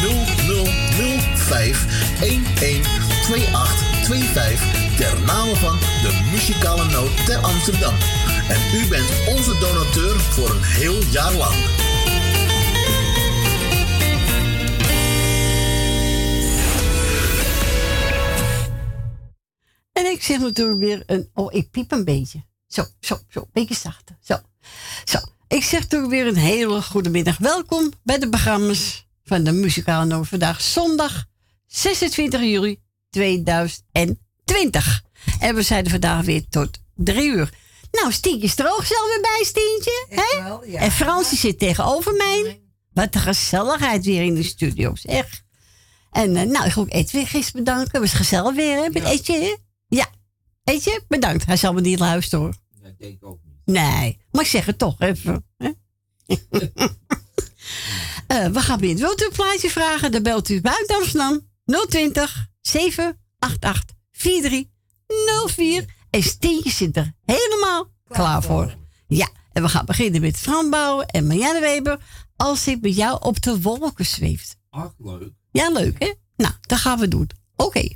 0005 112825 ter name van de muzikale noot ter Amsterdam. En u bent onze donateur voor een heel jaar lang. En ik zeg natuurlijk weer een. Oh, ik piep een beetje. Zo, zo, zo. Beetje zachter. Zo. Zo. Ik zeg natuurlijk weer een hele goede middag. Welkom bij de programma's van de Muzikale Noot. Vandaag zondag 26 juli 2020. En we zijn er vandaag weer tot drie uur. Nou, Stientje is er ook zelf weer bij, Stientje. hè? wel, ja. En Frans die zit tegenover mij. Wat een gezelligheid weer in de studio, zeg. En eh, nou, ik wil ook Edwin gisteren bedanken. Het was gezellig weer, hè, met Etje, hè? Ja. Etje, bedankt. Hij zal me niet luisteren, hoor. Dat denk ik ook niet. Nee, maar ik zeg het toch even. Hè? Eh, we gaan weer wilt u een plaatje vragen? Dan belt u buiten Amsterdam 020 788 4304. En Stientje zit er helemaal klaar voor. Ja, en we gaan beginnen met Fran Bouwen en Marianne Weber. Als ik bij jou op de wolken zweeft. Ach, leuk. Ja, leuk hè? Nou, dat gaan we doen. Oké.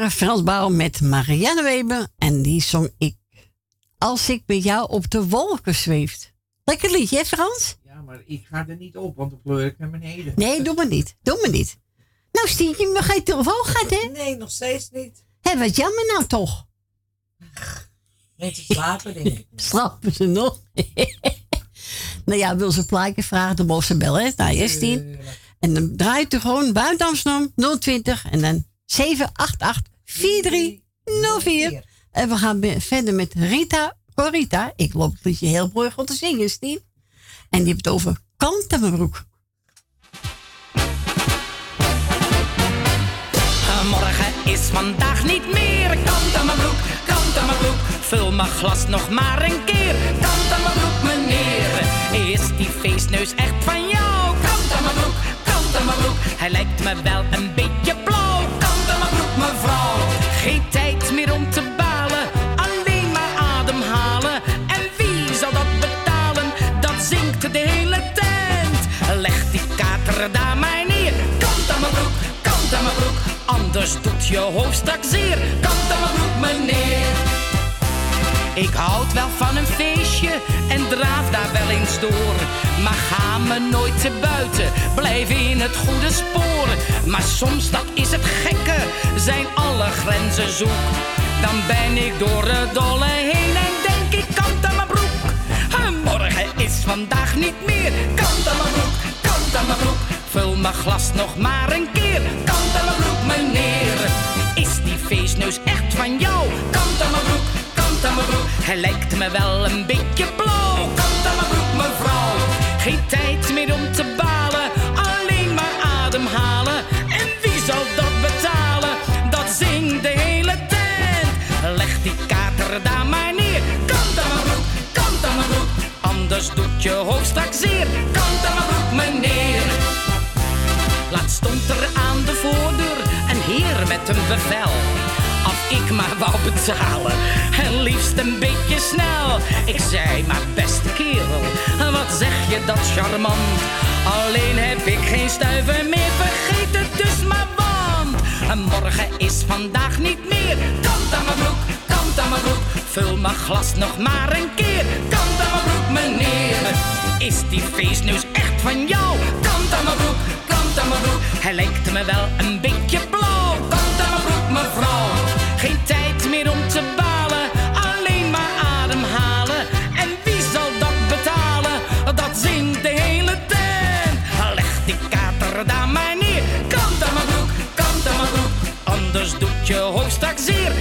Waren Frans Bouw met Marianne Weber. En die zong ik. Als ik bij jou op de wolken zweeft. Lekker liedje, hè Frans? Ja, maar ik ga er niet op, want dan pleur ik naar beneden. Nee, doe maar niet. Doe maar niet. Nou, Stientje, nog geen telefoon gehad, hè? Nee, nog steeds niet. Hé, wat jammer nou toch. Mensen slapen, denk ik. Slapen ze nog? nou ja, wil ze een plaatje vragen, dan mogen ze bellen, hè? Nou, eerst tien. En dan draait u gewoon buiten Amsterdam 020 en dan 788 4304. En we gaan verder met Rita Corita. Ik loop het liedje heel mooi goed te zingen, Stien. En die heeft het over kant aan mijn broek. Morgen is vandaag niet meer. Kant aan mijn broek, kant aan mijn broek. Vul mijn glas nog maar een keer. Kant aan mijn broek, meneer. Is die feestneus echt van jou? Kant aan mijn broek, kant aan mijn broek. Hij lijkt me wel een beetje blauw. Geen tijd meer om te balen. Alleen maar ademhalen. En wie zal dat betalen? Dat zingt de hele tent. Leg die kater daar maar neer. Kant aan mijn broek, kant aan mijn broek. Anders doet je hoofd straks zeer. Kant aan mijn broek, meneer. Ik houd wel van een feestje en draaf daar wel eens door. Maar ga me nooit te buiten, blijf in het goede spoor. Maar soms, dat is het gekke, zijn alle grenzen zoek. Dan ben ik door het dolle heen en denk ik kant aan mijn broek. En morgen is vandaag niet meer. Kant aan mijn broek, kant aan mijn broek. Vul mijn glas nog maar een keer. Kant aan mijn broek, meneer. Is die feestneus echt van jou? Kant aan mijn broek, kant aan mijn broek. Hij lijkt me wel een beetje blauw. Geen tijd meer om te balen. Alleen maar ademhalen. En wie zal dat betalen? Dat zingt de hele tent. Leg die kater daar maar neer. Kant aan mijn broek, kant aan mijn broek. Anders doet je hoofd straks zeer. Kant aan mijn broek, meneer. Laatst stond er aan de voordeur een heer met een bevel. Ik maar wou betalen, en liefst een beetje snel. Ik zei, maar beste kerel, wat zeg je dat charmant? Alleen heb ik geen stuiver meer, vergeet het dus maar want. En morgen is vandaag niet meer, kant aan mijn broek, kant aan mijn broek. Vul mijn glas nog maar een keer, kant aan mijn broek meneer. Is die feestneus echt van jou? Kant aan mijn broek, kant aan mijn broek. Hij lijkt me wel een beetje blauw. Anders doet je hoofd straks zeer.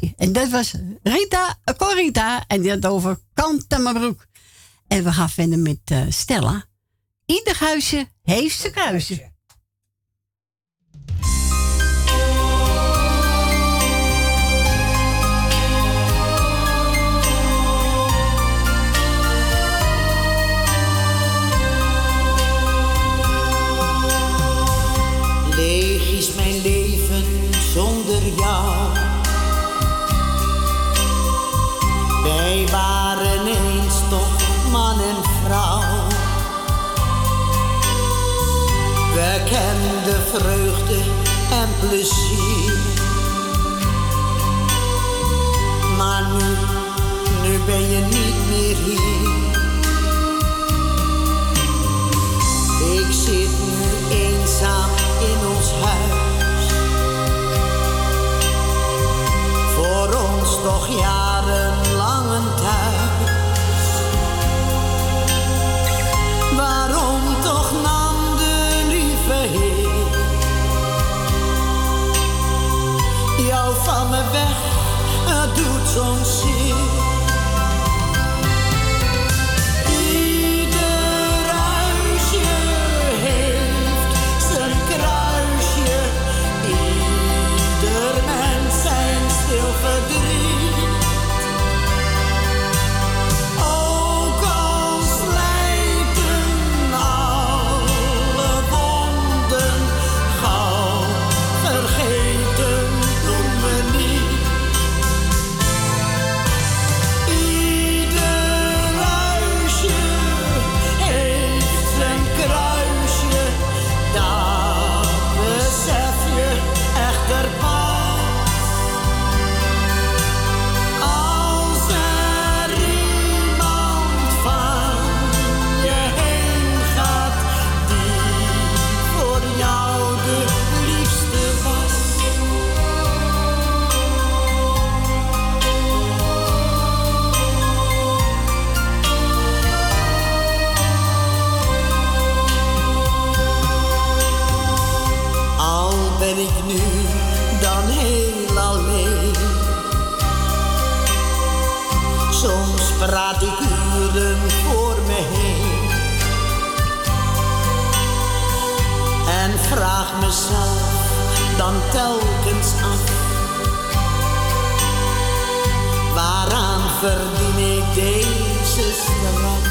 En dat was Rita Corita. En die had over kant aan mijn. En we gaan verder met eh, Stella. Ieder huisje heeft zijn kruisje. Leeg is mijn leven zonder jou. Wij waren eens toch man en vrouw. We kenden vreugde en plezier. Maar nu, nu ben je niet meer hier. Ik zit nu eenzaam in ons huis. Voor ons toch jarenlang jou van mezelf dan telkens af. Waaraan verdien ik deze straf?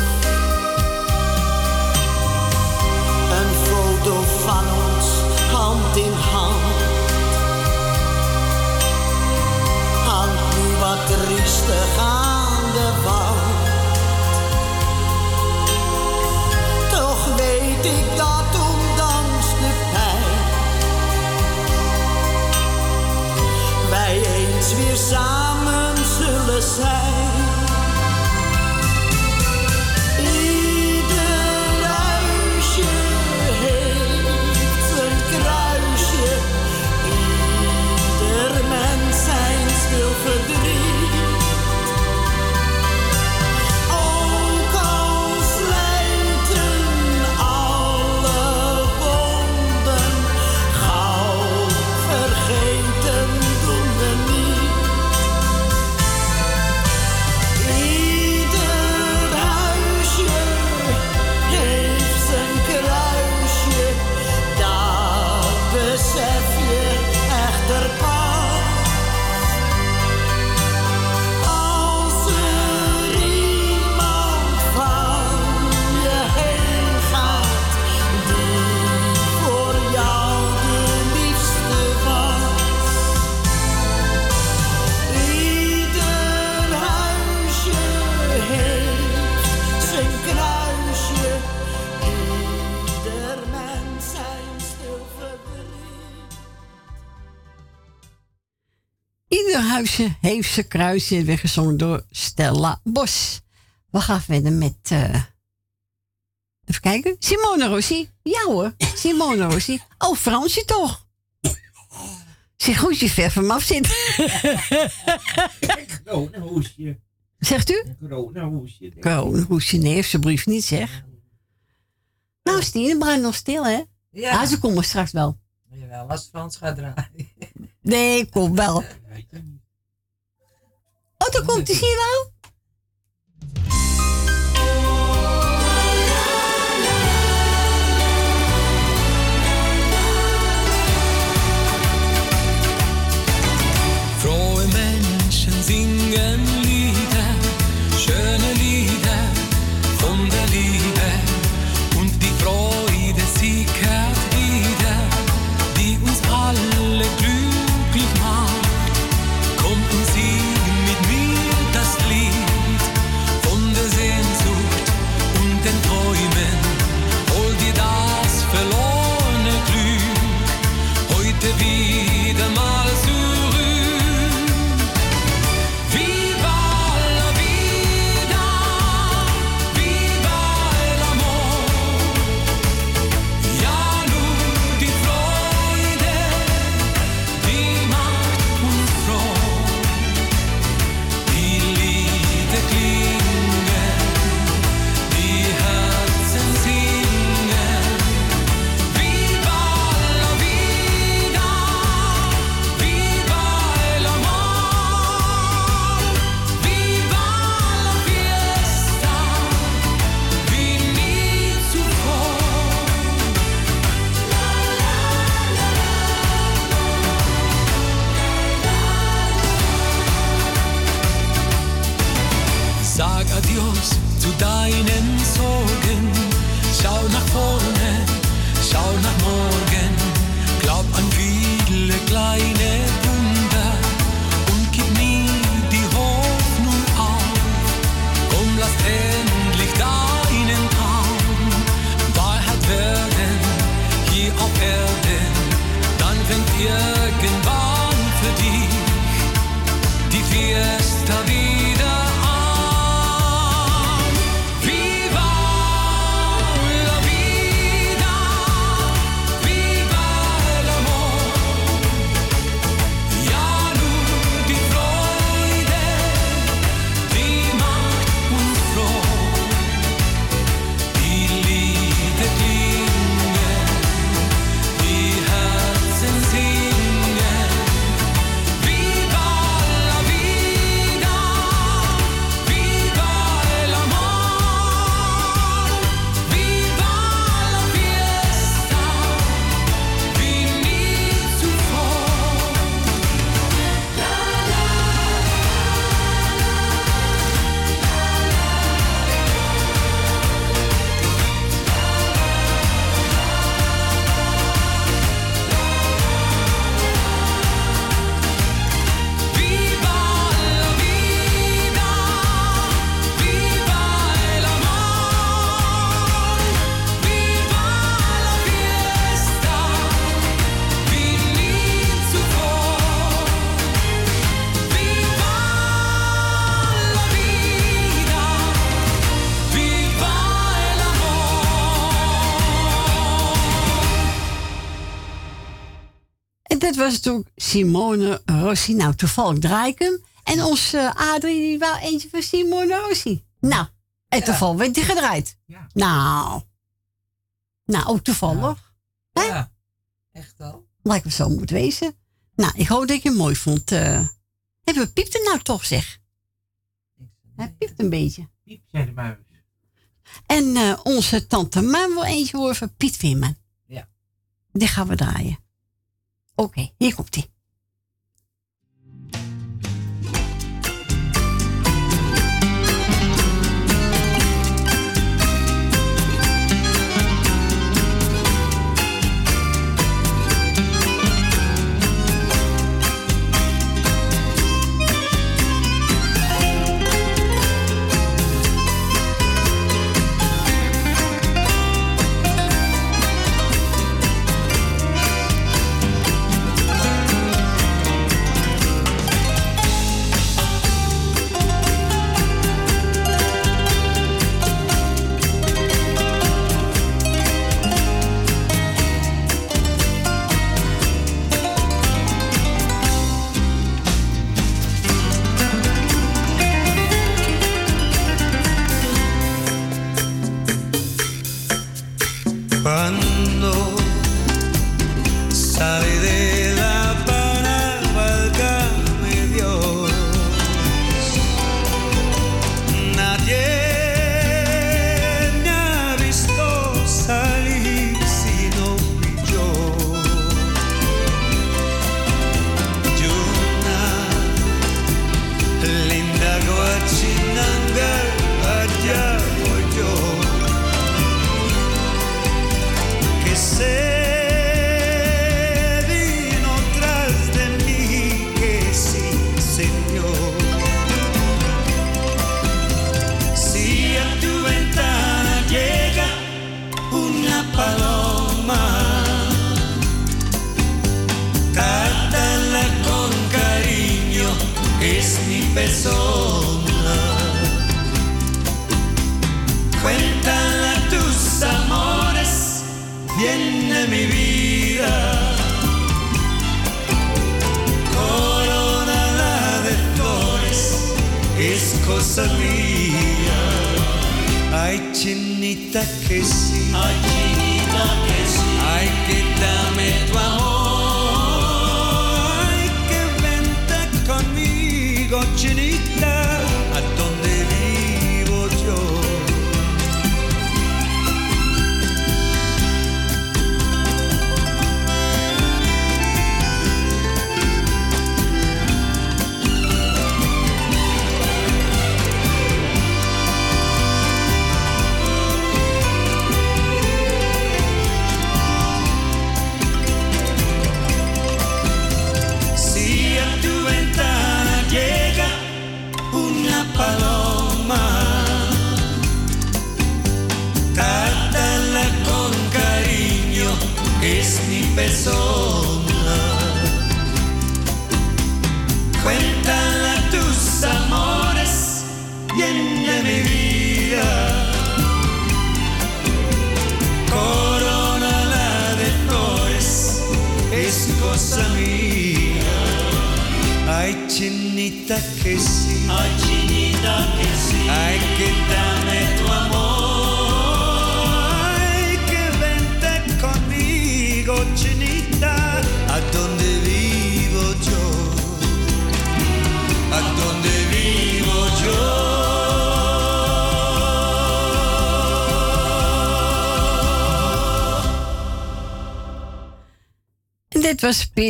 Een foto van ons hand in hand. Hangt nu wat triestig aan weer samen zullen zijn. Ieder huisje heeft zijn kruisje. Weer gezongen door Stella Bos. We gaan verder met. eh, even kijken. Simone Rossi. Ja hoor, Simone Rossi. Oh, Fransje toch? Zeg goed, je ver van me af zit. Coronahoesje. Zegt u? Een coronahoesje. Coronahoesje, nee, alsjeblieft niet zeg. Nou, Stine, bruin nog stil, hè? Ja. Ah, ze komen straks wel. Jawel, als Frans gaat draaien. Nee, kom wel. Oh, komt hij, je wel? Sorgen. Schau nach vorne, schau nach morgen. Glaub an viele kleine Wunder und gib nie die Hoffnung auf. Komm, lass endlich deinen Traum Wahrheit werden hier auf Erden. Dann fängt irgendwann für dich die Fiesta wieder dat was toen Simone Rossi. Nou, toevallig draai ik hem. En onze eh, Adrie, die wou eentje van Simone Rossi. Nou, en toevallig werd die gedraaid. Nou. Nou, ook toevallig. Ja, echt wel. Lijkt me zo moet wezen. Nou, ik hoop dat je het mooi vond. eh hebben we piept er nou toch, zeg? Hij piept een beetje. Piep, zei de muis. En eh, onze tante Maan wil eentje horen van Piet Veerman. Ja. Die gaan we draaien. Oké, hier komt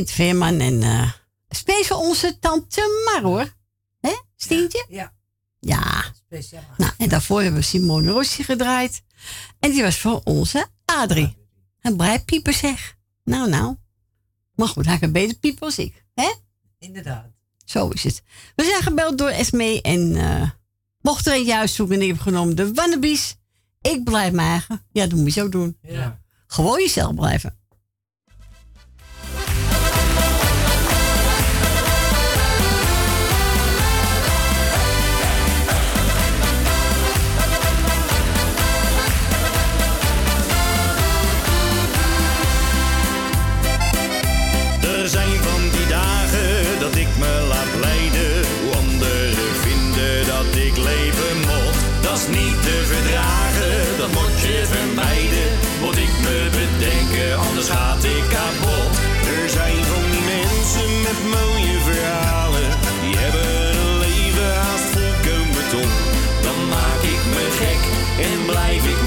Piet Veerman en eh speciaal onze tante Mar hoor. Hè, Stientje? Ja. Ja. Speciaal. Nou, en daarvoor hebben we Simone Rossi gedraaid. En die was voor onze Adrie. Een blij pieper zeg. Nou, nou. Maar goed, hij kan beter piepen als ik. Hè? Inderdaad. Zo is het. We zijn gebeld door Esmee en eh mocht er een juist zoeken en ik heb genomen de Wannabies. Ik blijf mijn eigen. Ja, dat moet je ook doen. Ja. Gewoon jezelf blijven. Zijn van die dagen dat ik me laat leiden. Hoe anderen vinden dat ik leven mocht. Dat is niet te verdragen, dat moet je vermijden. Moet ik me bedenken, anders gaat ik kapot. Er zijn van die mensen met mooie verhalen. Die hebben een leven haast volkomen top. Dan maak ik me gek en blijf ik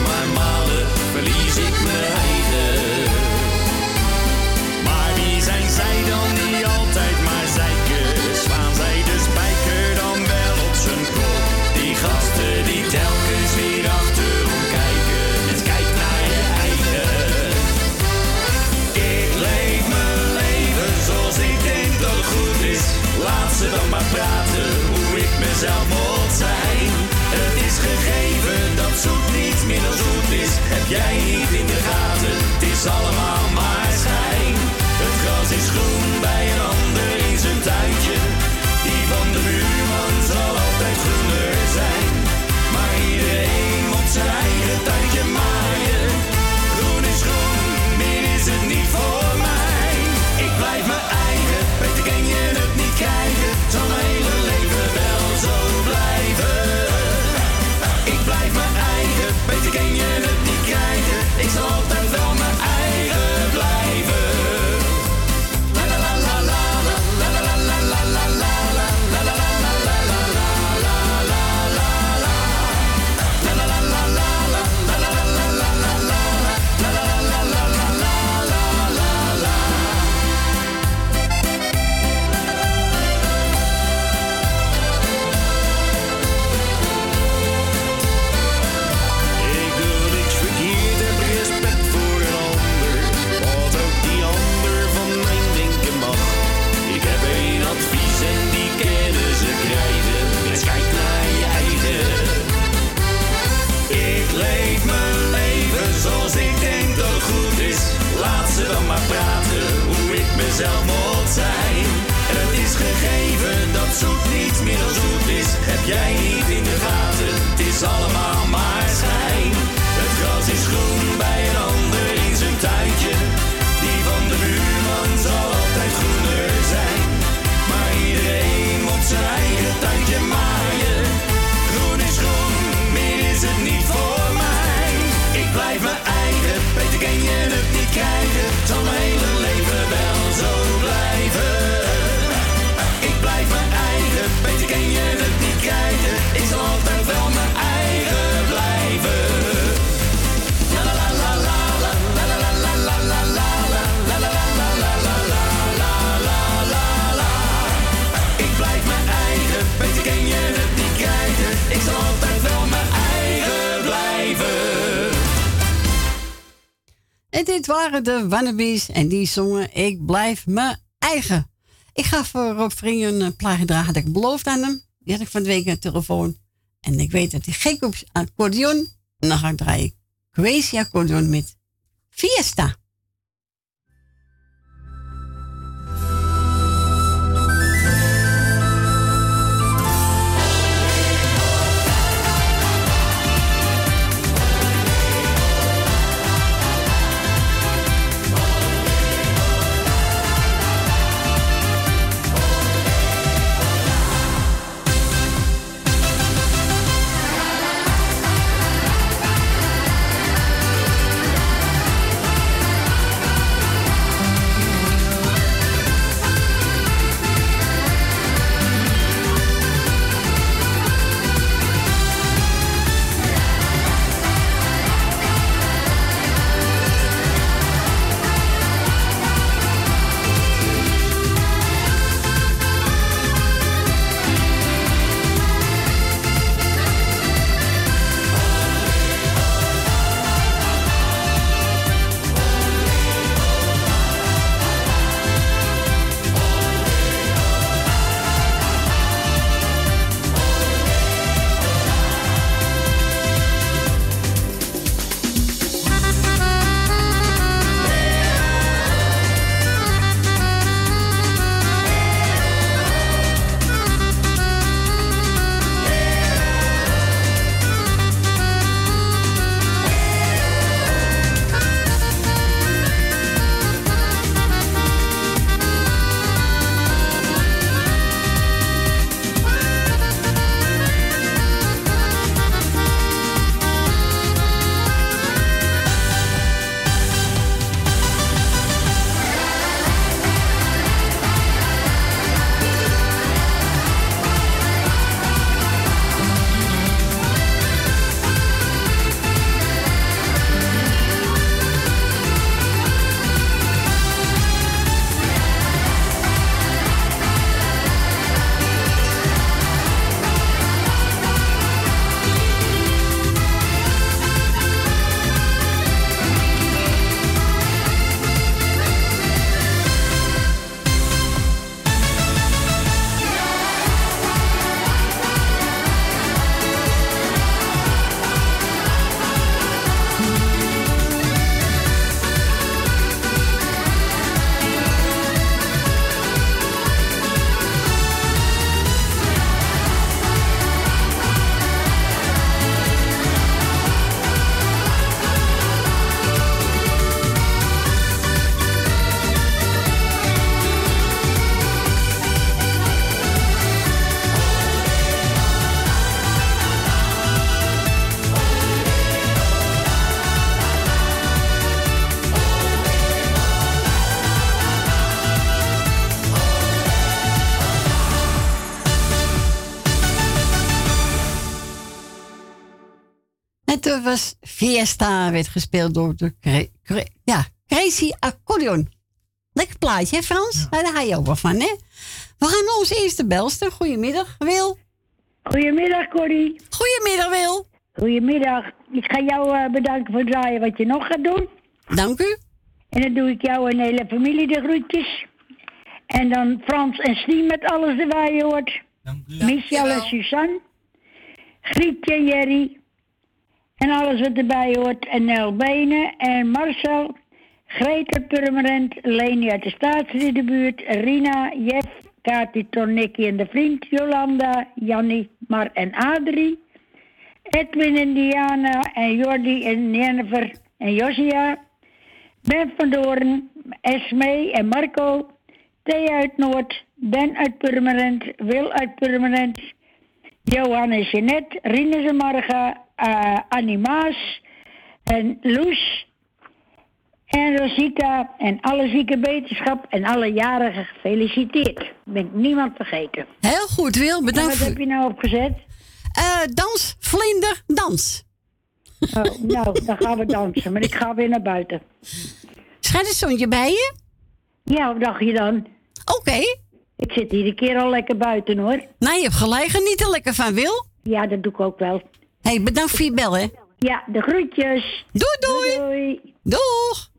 moet zijn. Het is gegeven dat zoet niet minder zoet is. Heb jij niet in de gaten? Het is allemaal de Wannabies en die zongen Ik blijf mijn eigen. Ik ga voor Rob Vrienden een plaatje dragen dat ik beloofd aan hem. Die had ik van de week de telefoon. En ik weet dat hij gek op accordeon. En dan ga ik draaien Crazy accordeon met Fiesta. Was Fiesta, werd gespeeld door de Cra- Cra- ja, Crazy Accordion. Lekker plaatje, hè Frans? Ja. Daar ga je ook wel van, hè? We gaan naar onze eerste belster. Goedemiddag, Wil. Goedemiddag, Corrie. Goedemiddag, Wil. Goedemiddag. Ik ga jou eh, bedanken voor het draaien wat je nog gaat doen. Dank u. En dan doe ik jou en de hele familie de groetjes. En dan Frans en Stien met alles erbij je hoort. Michel en Suzanne. Grietje en Jerry. En alles wat erbij hoort. En Nel Benen en Marcel. Greta Purmerend. Leni uit de Staatsridderbuurt. Rina, Jeff, Kati, Ton, Nicky en de vriend. Jolanda, Jannie, Mar en Adrie. Edwin en Diana en Jordi en Jennifer en Josia. Ben van Doorn, Esme en Marco. Thea uit Noord, Ben uit Purmerend, Wil uit Purmerend. Johan en Jeanette, Rinus en Marga, eh, Annie Maas en Loes. En Rosita en alle zieke beterschap en alle jarigen gefeliciteerd. Ben ik niemand vergeten. Heel goed, Wil. En Bedankt. wat voor- heb je nou opgezet? Eh, dans, vlinder, dans. Oh, nou, dan gaan we dansen. Maar ik ga weer naar buiten. Schijnt het zonnetje bij je? Ja, wat dacht je dan? Oké. Ik zit iedere keer al lekker buiten hoor. Nou, je hebt gelijk. Geniet er lekker van, Wil. Ja, dat doe ik ook wel. hey, bedankt voor je bel, hè. Ja, de groetjes. Doei, doei. doei. Doeg.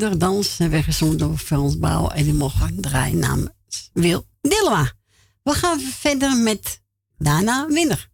Kinderdans werd gezongen door Frans Bouw en die mocht draaien namens Wil Dilma. We gaan verder met Dana Winner.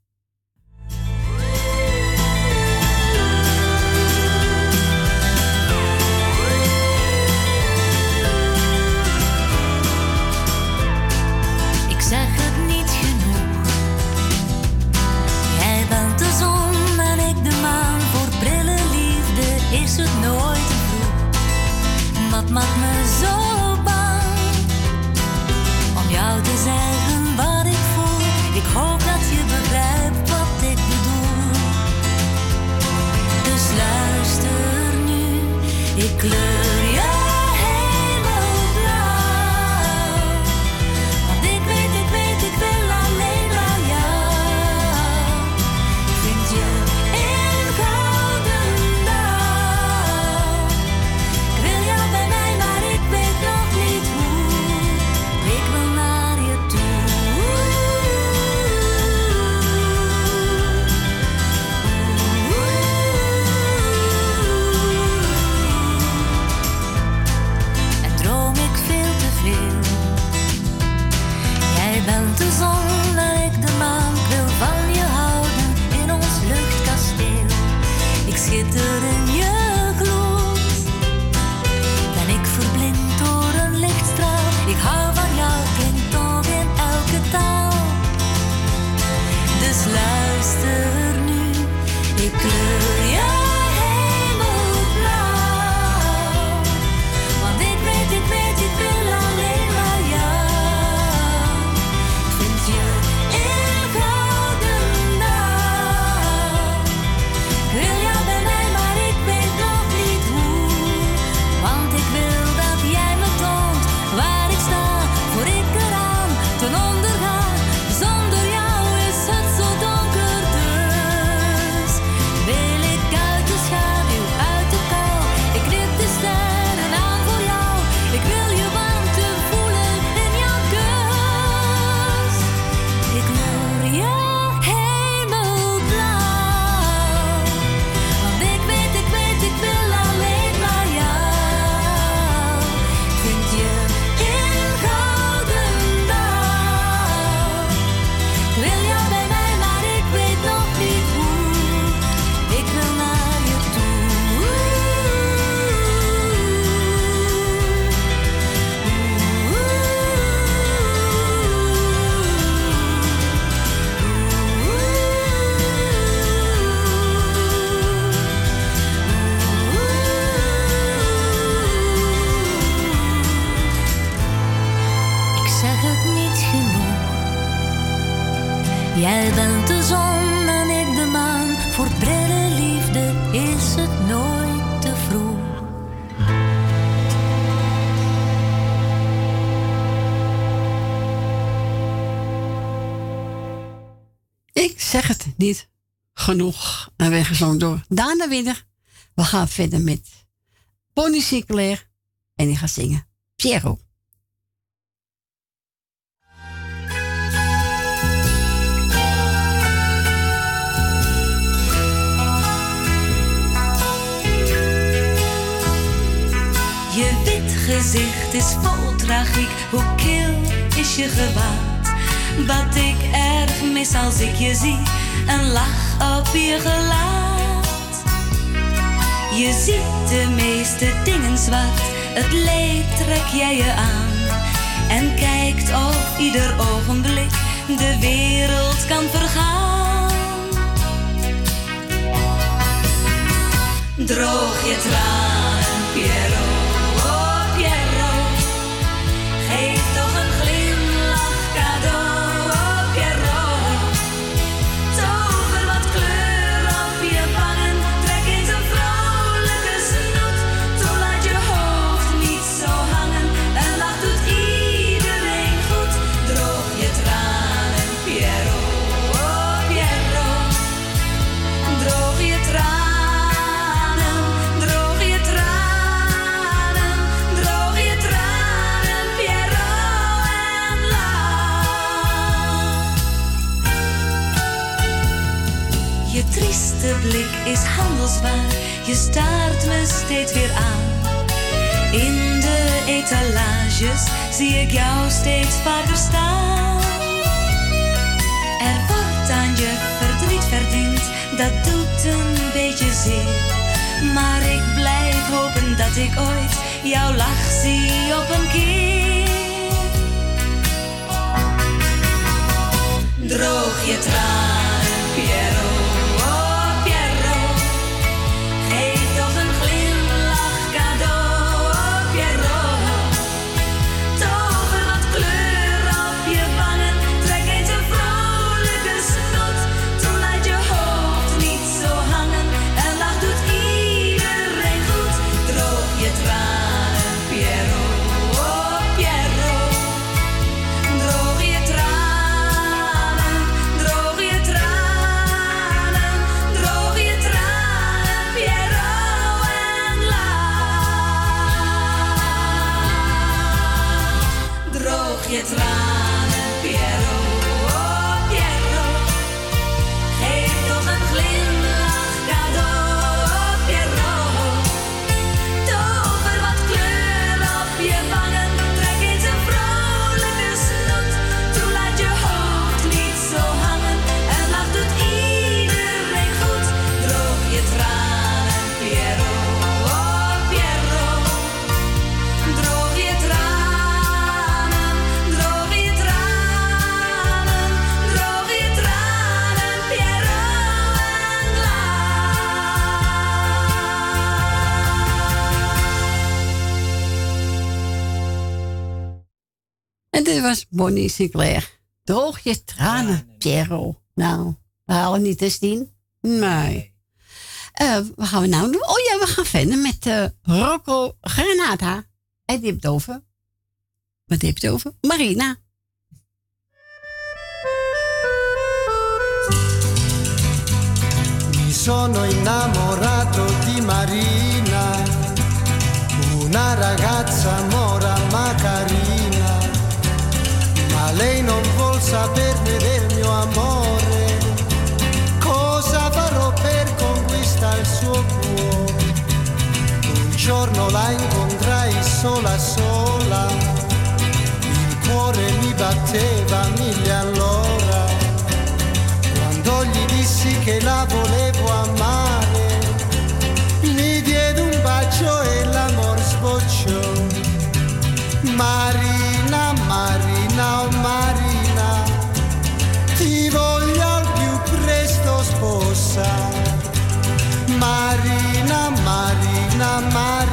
We gaan verder met pony Sinclair. En die gaat zingen Piero. Je wit gezicht is vol tragiek, hoe kil is je gewaad? Wat ik erg mis als ik je zie, een lach op je gelaat. Je ziet de meeste dingen zwart, het leed trek jij je aan. En kijkt op ieder ogenblik de wereld kan vergaan. Droog je tranen, je waar. Je staart me steeds weer aan. In de etalages zie ik jou steeds vaker staan. Er wordt aan je verdriet verdiend, dat doet een beetje zeer. Maar ik blijf hopen dat ik ooit jouw lach zie op een keer. Droog je traan. Bonnie Sinclair. Droog je tranen, Piero. Nou, we halen niet eens tien. Nee. Eh, wat gaan we nou doen? Oh ja, we gaan verder met eh, Rocco Granata. En die heeft het over. Wat heeft het over? Marina. Mi sono innamorato di Marina, una ragazza saperne del mio amore. Cosa farò per conquistare il suo cuore? Un giorno la incontrai sola sola, il cuore mi batteva mille all'ora. Quando gli dissi che la volevo amare, mi diede un bacio e l'amor sbocciò. Marina, Marina, Marina,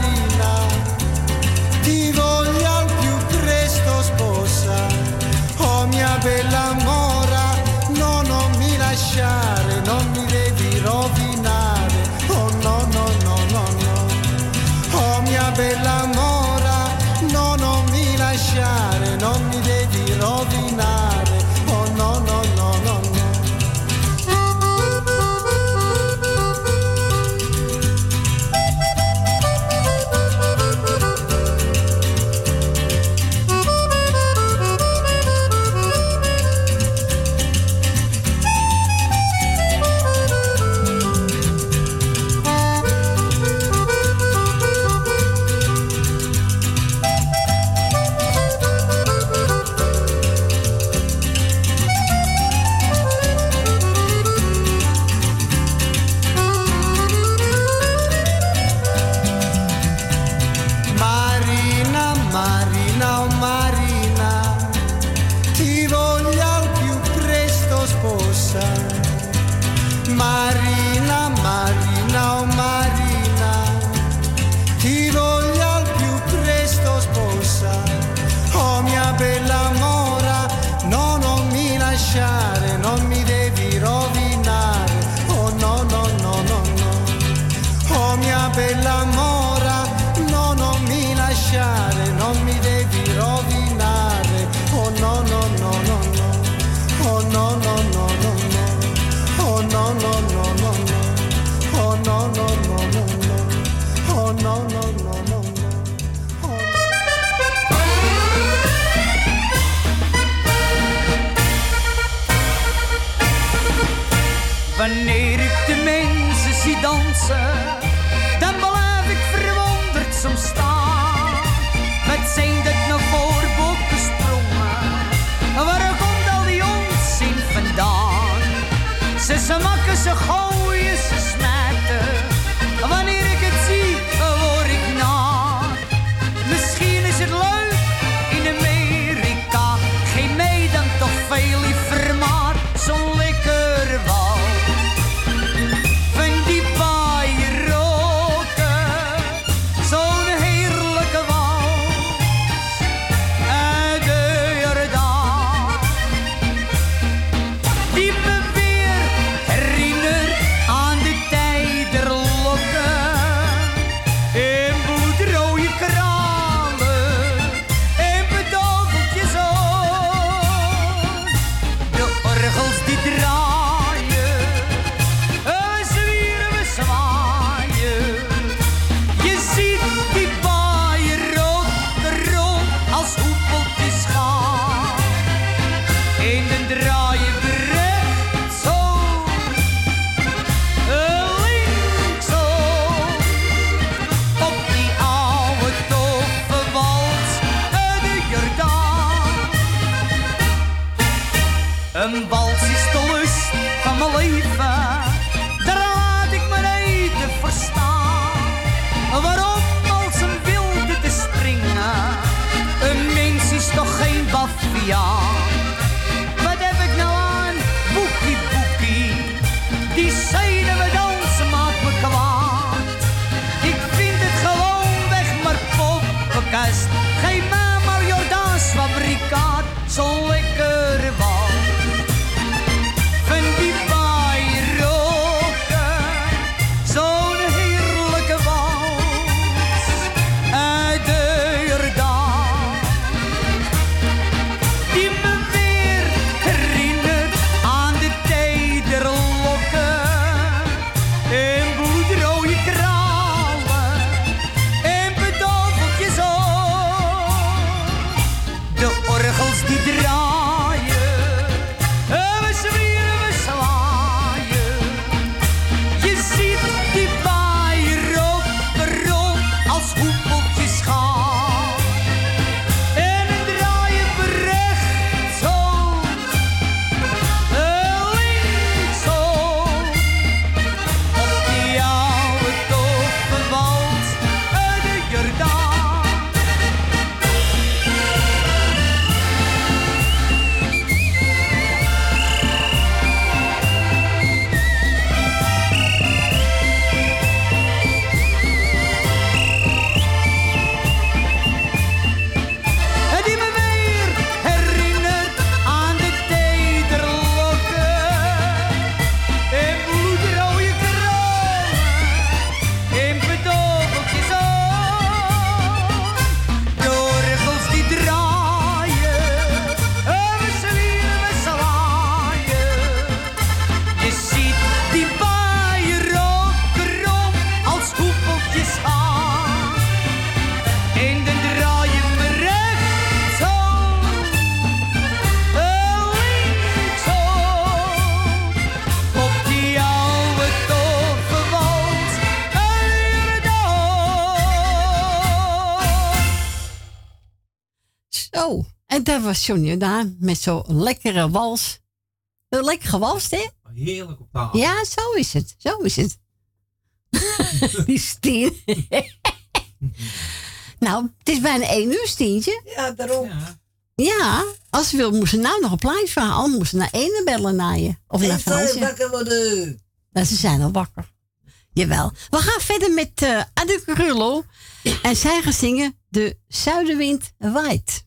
bomb. was met zo'n lekkere wals. Lekker gewalst, hè? Heerlijk op tafel. Ja, zo is het. Zo is het. Die nou, het is bijna één uur, Stientje. Ja, daarom. Ja. ja als ze wil, moesten ze nou nog een plaatje vragen. Anders moesten ze naar ene bellen naar je. Of naar Fransje. wakker worden. Ze zijn al wakker. Jawel. We gaan verder met uh, Rullo, En zij gaan zingen De Zuidenwind Waait.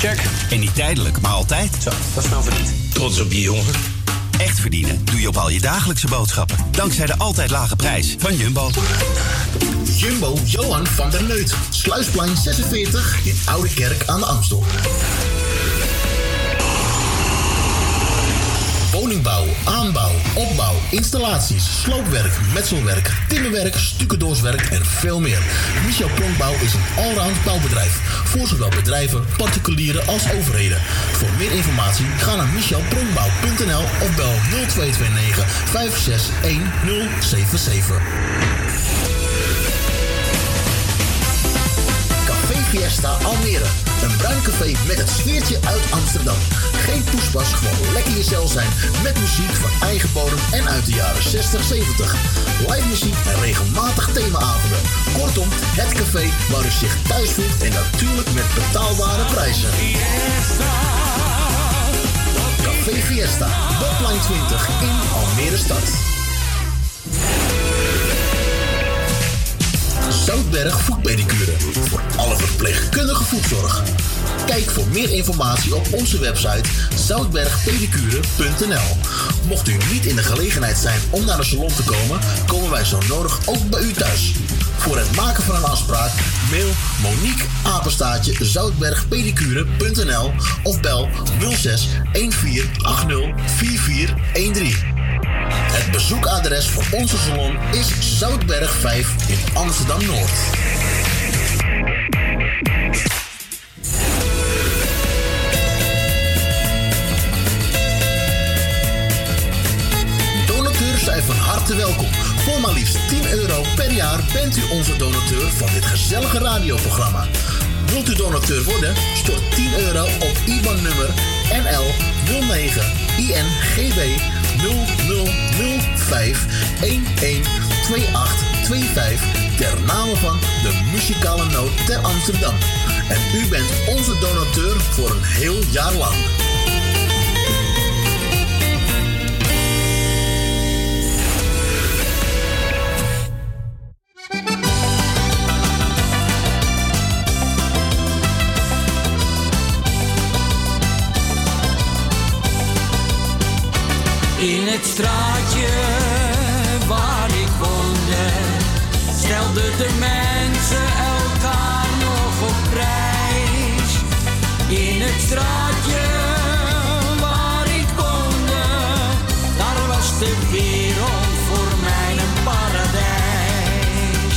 Check. En niet tijdelijk, maar altijd. Zo, dat is snel verdiend. Trots op je jongen. Echt verdienen doe je op al je dagelijkse boodschappen. Dankzij de altijd lage prijs van Jumbo. Jumbo Johan van der Neut. Sluisplein 46 in Oude Kerk aan de Amstel. Woningbouw, aanbouw, opbouw, installaties, sloopwerk, metselwerk, timmerwerk, stucadoorswerk en veel meer. Michel Pronkbouw is een allround bouwbedrijf. Voor zowel bedrijven, particulieren als overheden. Voor meer informatie ga naar michelpronkbouw.nl of bel 0229 561077. Café Fiesta Almere. Een bruin café met het sfeertje uit Amsterdam. Geen poespas, gewoon lekker jezelf zijn. Met muziek van eigen bodem en uit de jaren 60, 70. Live muziek en regelmatig themaavonden. Kortom, het café waar u zich thuis voelt en natuurlijk met betaalbare prijzen. Café Fiesta, Botline 20 in Almere stad. Zoutberg Voetpedicure. Voor alle verpleegkundige voetzorg. Kijk voor meer informatie op onze website zoutbergpedicure.nl. Mocht u niet in de gelegenheid zijn om naar de salon te komen, komen wij zo nodig ook bij u thuis. Voor het maken van een afspraak mail Monique Apenstaatje zoutbergpedicure.nl of bel 06 1480 4413. Het Bezoekadres voor onze salon is Zoutberg 5 in Amsterdam Noord. Donateurs zijn van harte welkom. Voor maar liefst 10 euro per jaar bent u onze donateur van dit gezellige radioprogramma. Wilt u donateur worden? Stort 10 euro op IBAN-nummer NL 09 INGB 0005 112825 ter name van de muzikale noot ter Amsterdam. En u bent onze donateur voor een heel jaar lang. In het straatje waar ik woonde, stelden de mensen elkaar nog op prijs. In het straatje waar ik woonde, daar was de wereld voor mij een paradijs.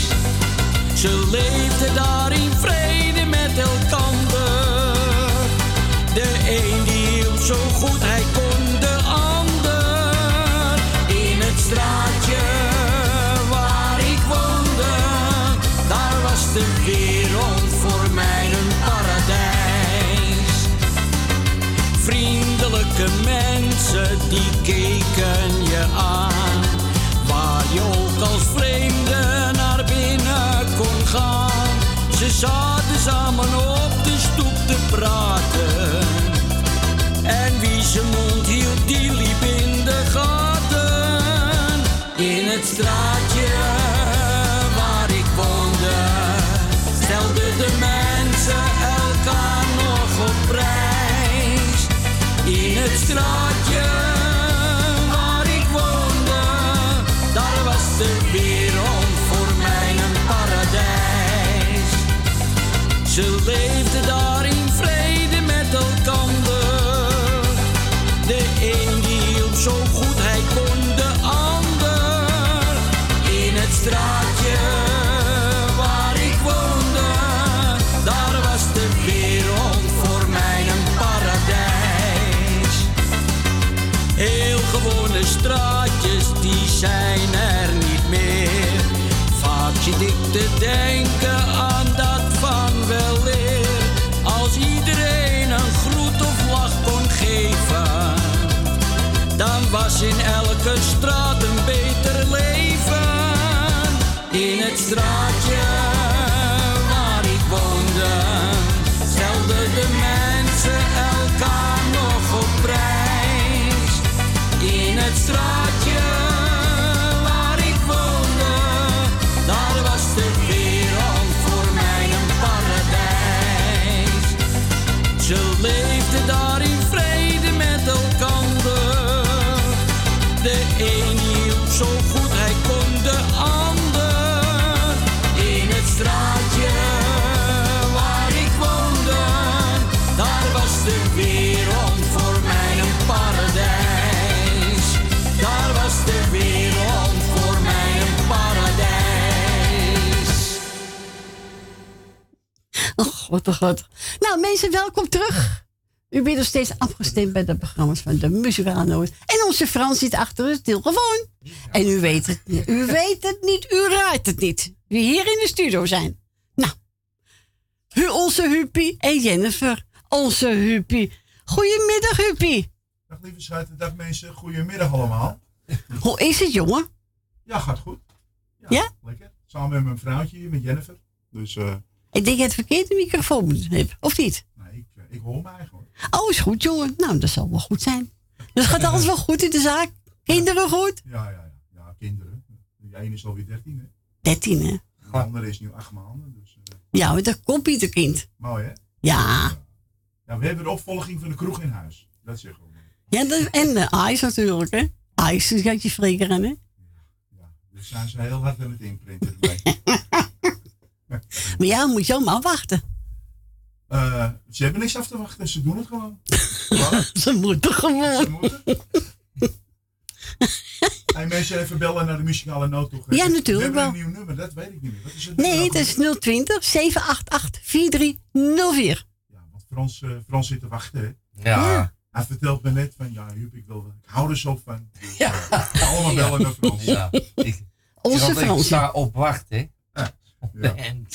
Ze leefden daar in vrede met elkander. De een die hielp zo goed hij kon straatje waar ik woonde, daar was de wereld voor mij een paradijs. Vriendelijke mensen die keken je aan, waar je ook als vreemde naar binnen kon gaan. Ze zaten samen op de stoep te praten. En wie zijn mond In in elke straat een beter leven. In het straatje god, oh, god. Nou, mensen, welkom terug. U bent nog steeds afgestemd bij de programma's van de Muzikale Noord. En onze Frans zit achter de telefoon. En u weet het niet. U weet het niet. U raadt het niet. Wie hier in de studio zijn. Nou, onze Huppie en Jennifer. Onze Huppie. Goedemiddag, Huppie. Dag lieve schuiten, dag mensen, goedemiddag allemaal. Hoe is het, jongen? Ja, gaat goed. Ja? Lekker. Samen met mijn vrouwtje hier, met Jennifer. Dus eh, Ik denk dat je het verkeerde microfoon hebt, of niet? nee, ik, eh, ik hoor me eigenlijk hoor. Oh, is goed, jongen. Nou, dat zal wel goed zijn. Dus gaat alles wel goed in de zaak? Kinderen goed? Ja, ja, ja. Ja, kinderen. Die ene is alweer 13, hè. 13, hè? De andere is nu acht maanden. Dus, eh, Ja, dat komt Pieterkind. mooi, hè? Ja. Ja, we hebben de opvolging van de kroeg in huis. Dat zeggen we. ja dat, en de IJs natuurlijk, hè? IJs is gaat je flikkeren, hè? Dus zijn ze heel hard aan het inprinten. Maar ja, moet je allemaal wachten. Eh, ze hebben niks af te wachten, ze doen het gewoon. Ze moeten gewoon. Ze moeten. En mensen even bellen naar de muzikale noot toch? Ja, natuurlijk We hebben wel. een nieuw nummer, dat weet ik niet meer. Wat is het Nee, dat is 020 788 4304. Want Frans, eh, Frans zit te wachten, hè? Ja. Hij vertelt me net van, ja, Huub, ik, wil, ik hou er zo van. Dus, ja. allemaal bellen naar Frans. Ja. Onze Ik Fransje. sta op wachten. Ja. En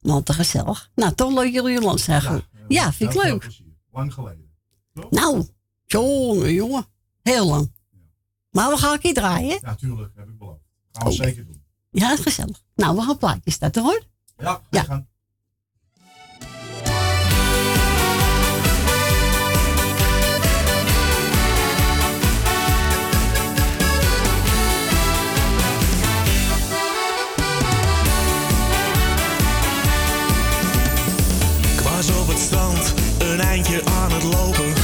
Want te gezellig. Nou, toch leuk jullie lands zeggen. Ja, vind ik leuk. Lang geleden. Nou, jongen, jongen. Heel lang. Maar we gaan een keer draaien. Ja, tuurlijk, heb ik beloofd. Gaan we zeker doen. Ja, is gezellig. Nou, we gaan plaatjes starten hoor. Ja, Ja. gaan. Een eindje aan het lopen.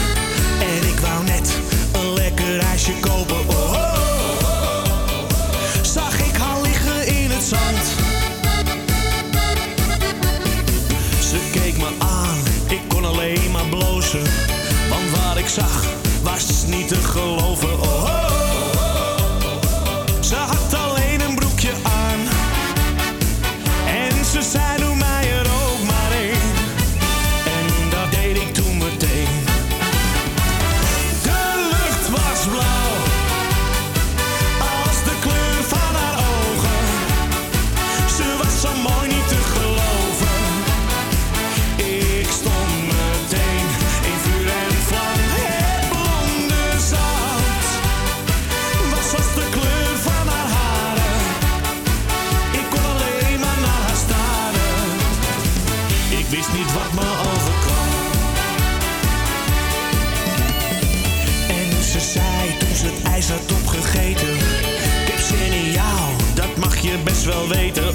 Wel weten.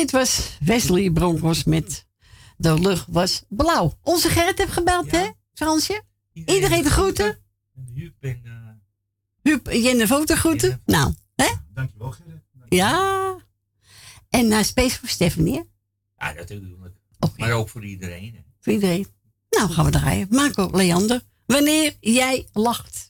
Dit was Wesley Broncos met De lucht was blauw. Onze Gerrit heeft gebeld, hè, Fransje? Iedereen de groeten? Huub en... eh, Huub en Jen de foto groeten? Nou, hè? Dankjewel, Gerrit. Ja. En naar Space voor Stephanie, hè? Ja, natuurlijk. Maar ook voor iedereen. hè. Voor iedereen. Nou, gaan we draaien. Marco Leander. Wanneer jij lacht.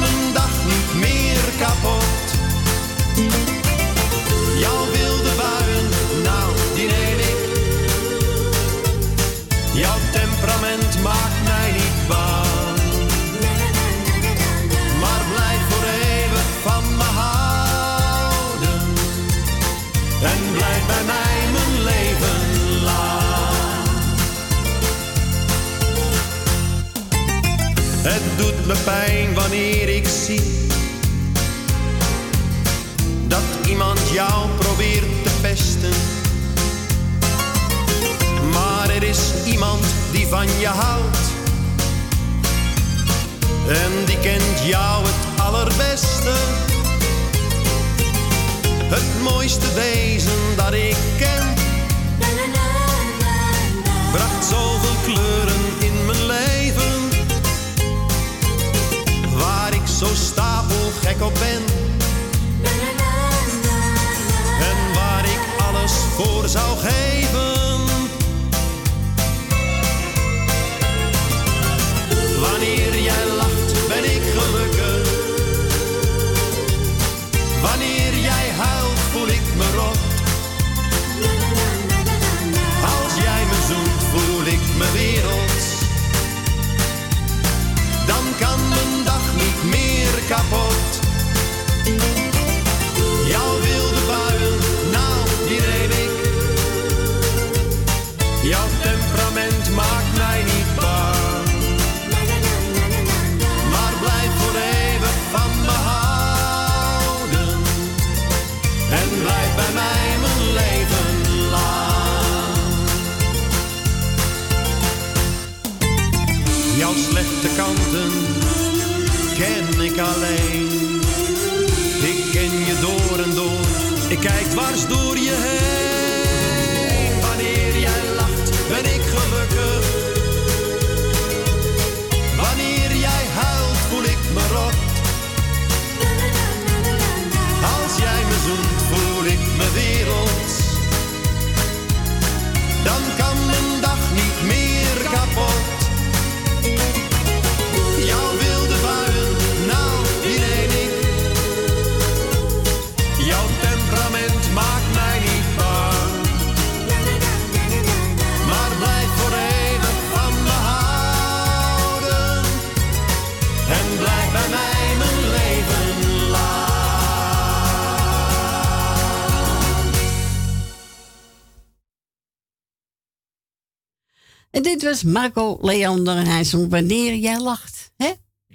Het was Marco Leander en hij zong Wanneer jij lacht. Hè?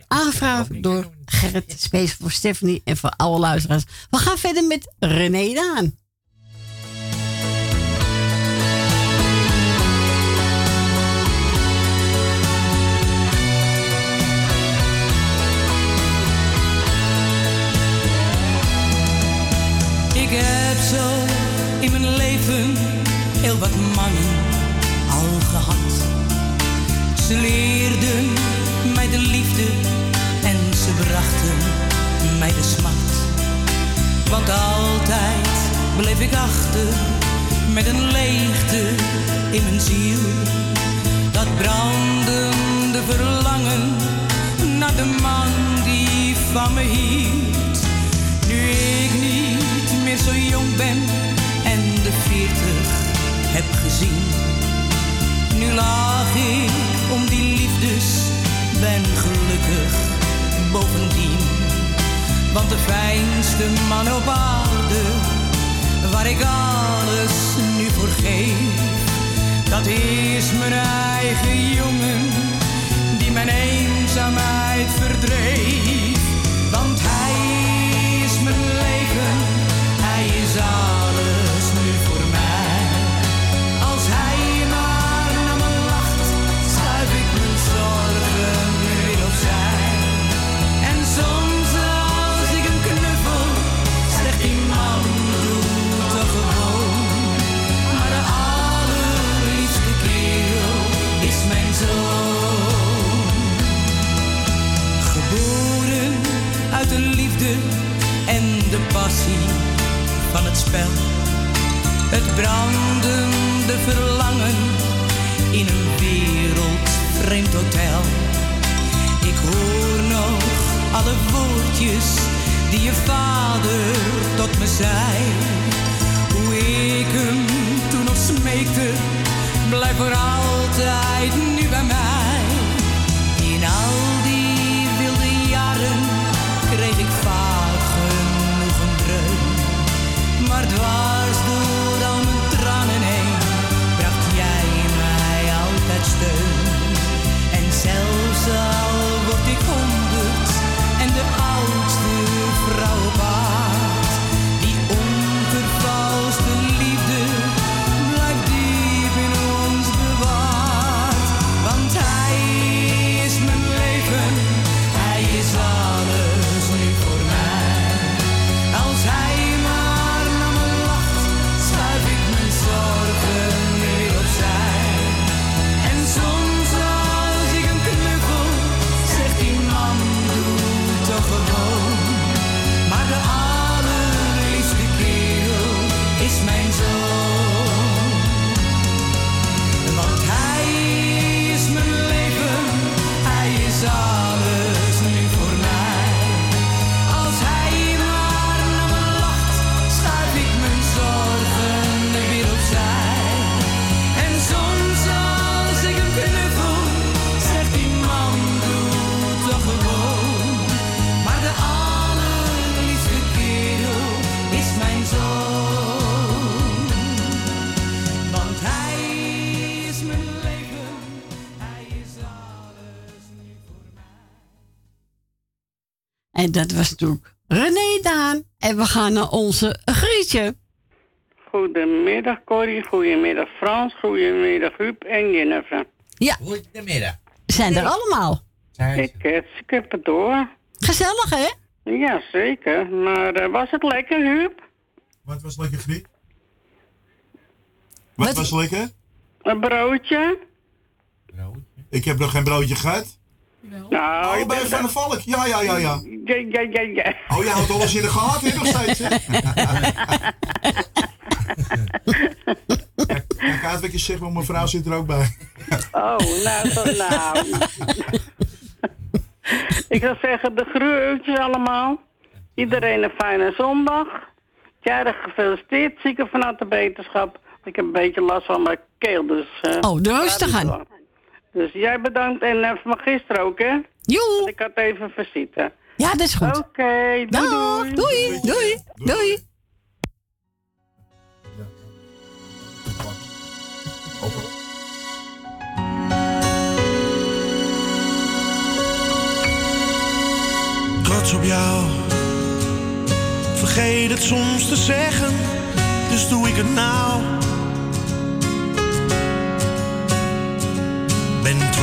Aangevraagd door Gerrit, speciaal voor Stephanie en voor alle luisteraars. We gaan verder met René Daan. En dat was natuurlijk René Daan. En we gaan naar onze Grietje. Goedemiddag Corrie, goedemiddag Frans, goedemiddag Huub en Jennifer. Ja. Goedemiddag. Zijn er allemaal. Ik, eh, ik heb het door. Gezellig, hè? Ja, zeker. Maar eh, was het lekker, Huub? Wat was lekker, Griet? Wat, was lekker? Een broodje? Ik heb nog geen broodje gehad. Nou, oh, ben Van der Valk. Ja, ja, ja, ja. Ja, ja, ja, ja. Oh, jij houdt alles in de gaten, hè, nog steeds, hè? Kijk uit wat je zegt, want mijn vrouw zit er ook bij. Oh, nou, zo, nou. ik zou zeggen, de groetjes allemaal. Iedereen een fijne zondag. Jarig gefeliciteerd, zieken vanuit de beterschap. Ik heb een beetje last van mijn keel, dus... eh, Oh, de rustig aan. Dus jij bedankt en uh, van gisteren ook, hè? Joe. Ik had even visite. Ja, dat is goed. Oké, doei, Dag, doei. doei, doei, doei. trots op jou. Vergeet het soms te zeggen, dus doe ik het nou.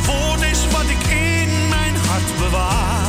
Jouw woord is wat ik in mijn hart bewaar.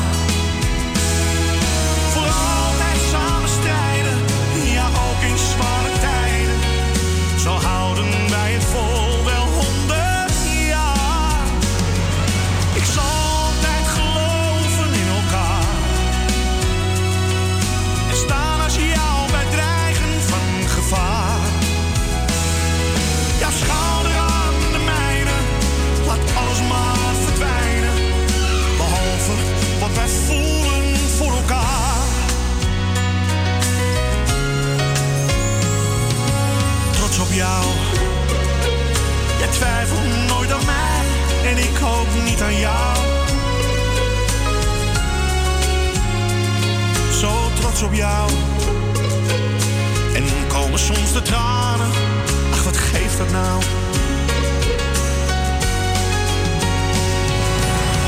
op jou. En komen soms de tranen, ach wat geeft dat nou?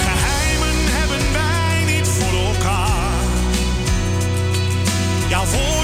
Geheimen hebben wij niet voor elkaar. Jouw voor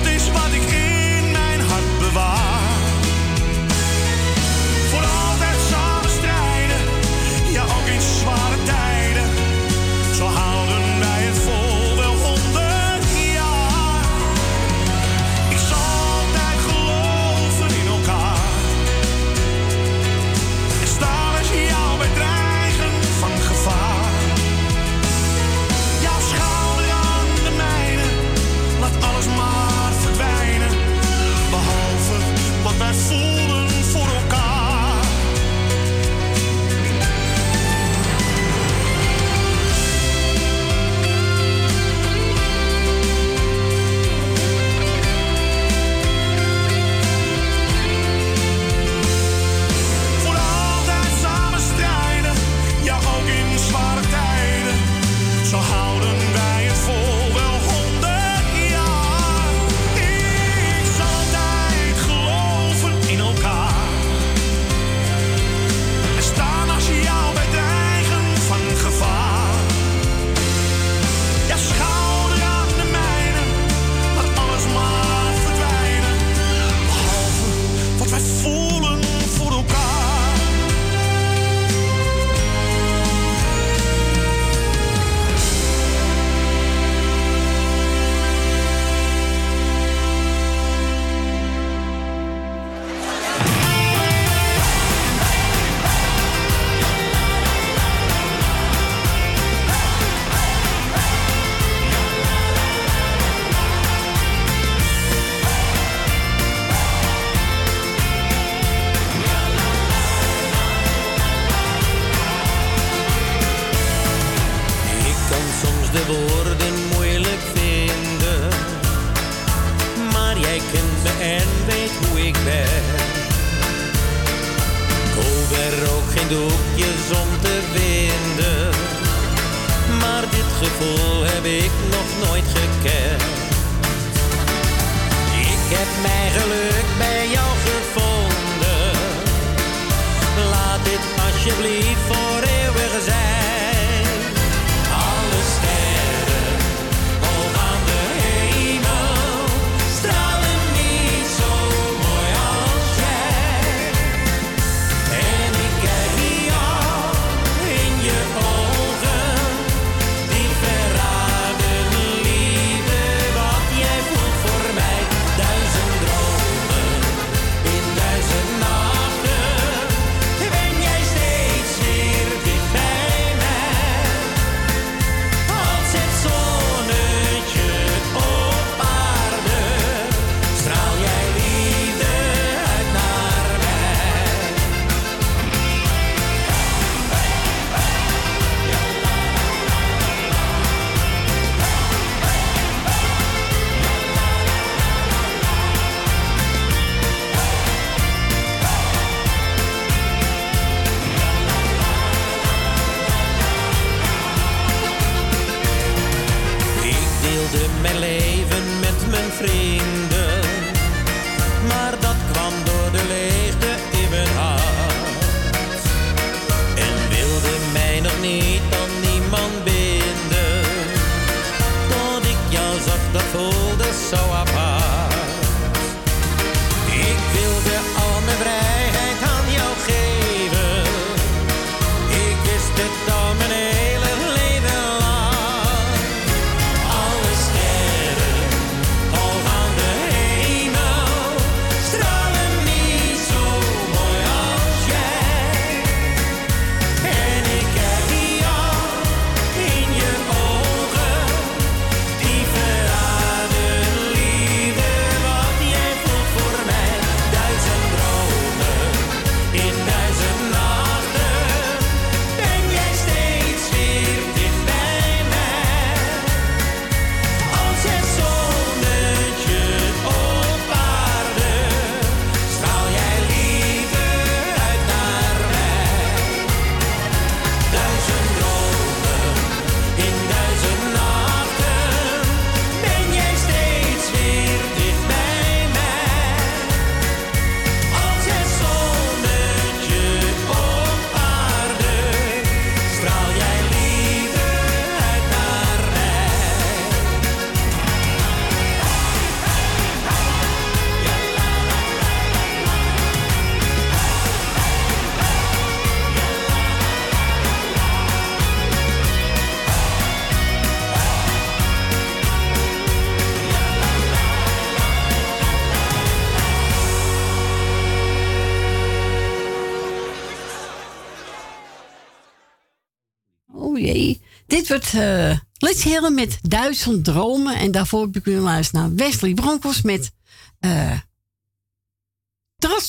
Zandvoort. Uh, Let's Hillen met Duizend Dromen. En daarvoor heb ik weer luisteren naar Wesley Bronkels met uh,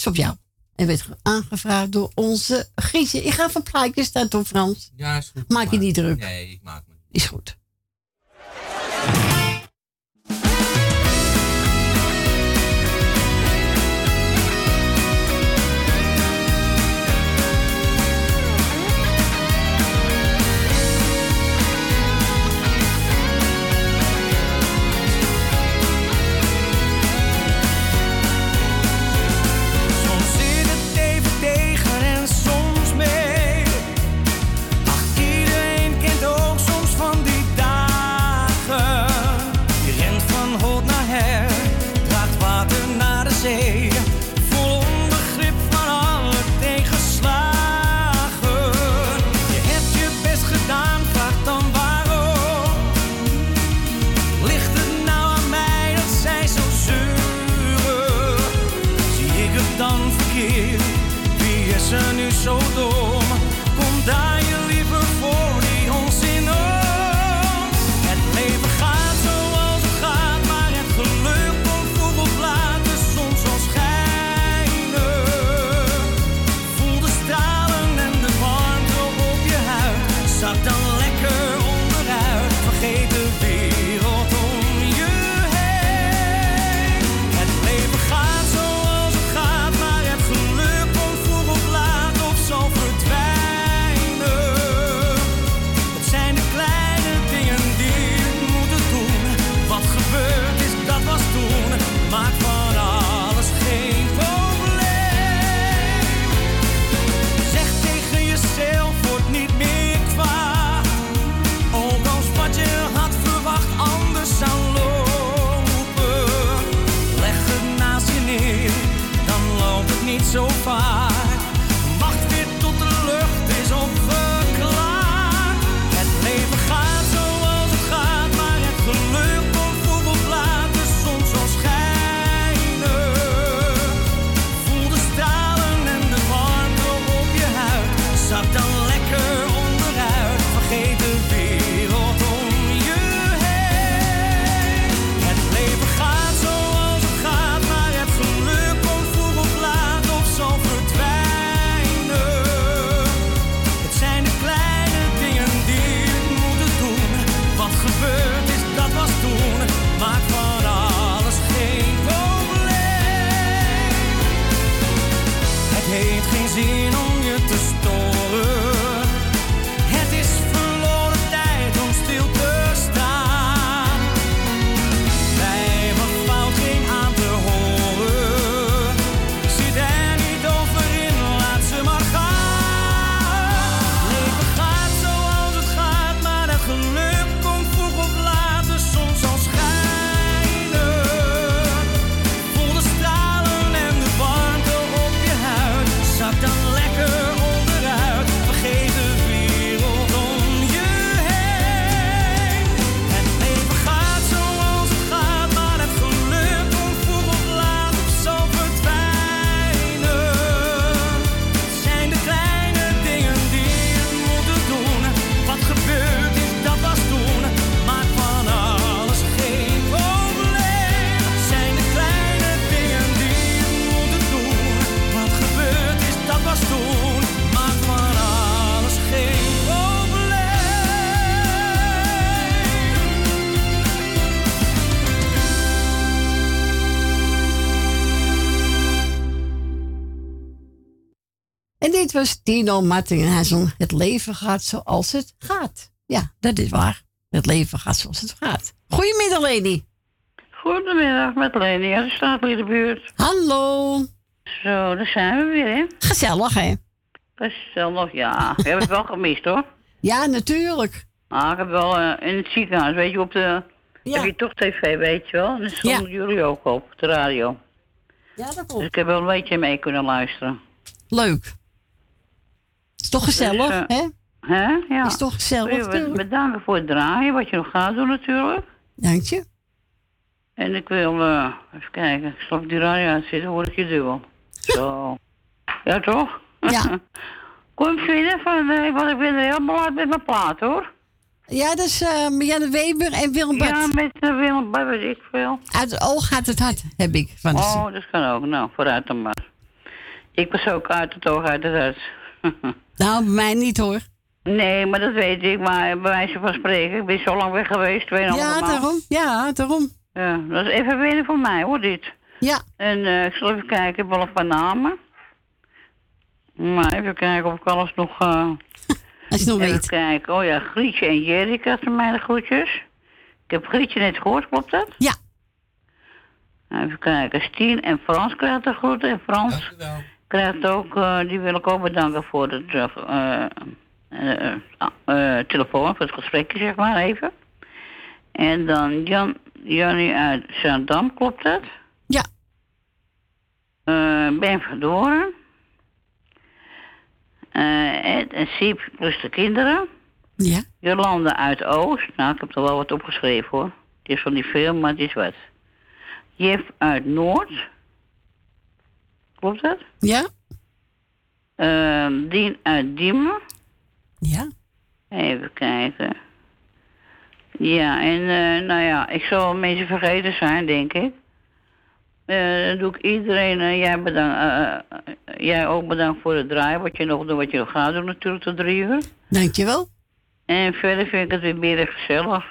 op jou. En werd aangevraagd door onze Grietje. Ik ga van plaatjes staan door Frans. Ja, is goed. Maak je niet druk. Nee. Tino Martin en hij zong Het leven gaat zoals het gaat. Ja, dat is waar. Het leven gaat zoals het gaat. Goedemiddag, Lady. Goedemiddag met Leni uit de Staatliedenbuurt. Hallo. Zo, daar zijn we weer, hè? Gezellig, hè? Gezellig, ja. Ik heb het wel gemist, hoor. Ja, natuurlijk. Ah, ik heb wel eh, in het ziekenhuis, weet je, op de... Heb je toch tv, weet je wel? En dan stonden jullie ook op, op de radio. Ja, dat klopt. Dus ik heb wel een beetje mee kunnen luisteren. Leuk. Is toch gezellig, Dus, eh, hè? Hè? Ja. Is toch gezellig, natuurlijk. Bedanken voor het draaien, wat je nog gaat doen natuurlijk. Dank je. En ik wil, eh, even kijken, ik zal op die radio uitzitten, hoor ik je dubbel. Zo. Ja, toch? Ja. Kom vinden van, eh, want ik ben er helemaal uit met mijn plaat, hoor. Ja, dat is eh Marianne Weber en Willem Bart. Ja, met uh, Willem Bart, weet ik veel. Uit het oog gaat het hart, heb ik van Oh, dat kan ook. Nou, vooruit dan maar. Ik was ook uit het oog, uit het hart. Nou, bij mij niet hoor. Nee, maar dat weet ik. Maar bij wijze van spreken, ik ben zo lang weg geweest. Twee Ja, daarom. Ja, daarom. Ja, dat is even winnen voor mij hoor, dit. Ja. En eh, ik zal even kijken, ik heb wel een paar namen. Maar even kijken of ik alles nog... eh Als je nog even weet. kijken. Oh ja, Grietje en Jerika zijn mij de groetjes. Ik heb Grietje net gehoord, klopt dat? Ja. Even kijken, Stien en Frans krijgt de groeten. En Frans krijgt ook, eh, die wil ik ook bedanken voor het eh, eh, eh, telefoon, voor het gesprekje, zeg maar, even. En dan Jan, Jannie uit Zaandam, klopt dat? Ja. Ben Verdoren. Ed en Siep plus de kinderen. Ja. Jolanda uit Oost. Nou, ik heb er wel wat opgeschreven hoor. Het is van die film, maar het is wat. Jef uit Noord. Klopt dat? Ja. Ehm, Dien uit Diemen. Ja. Even kijken. Ja, en eh, nou ja, ik zal wel mensen vergeten zijn, denk ik. Eh, dan doe ik iedereen, eh, jij, bedankt, eh, eh, jij ook bedankt voor het draaien, wat je nog doet, wat je nog gaat doen natuurlijk tot drie uur. Dankjewel. En verder vind ik het weer meer gezellig.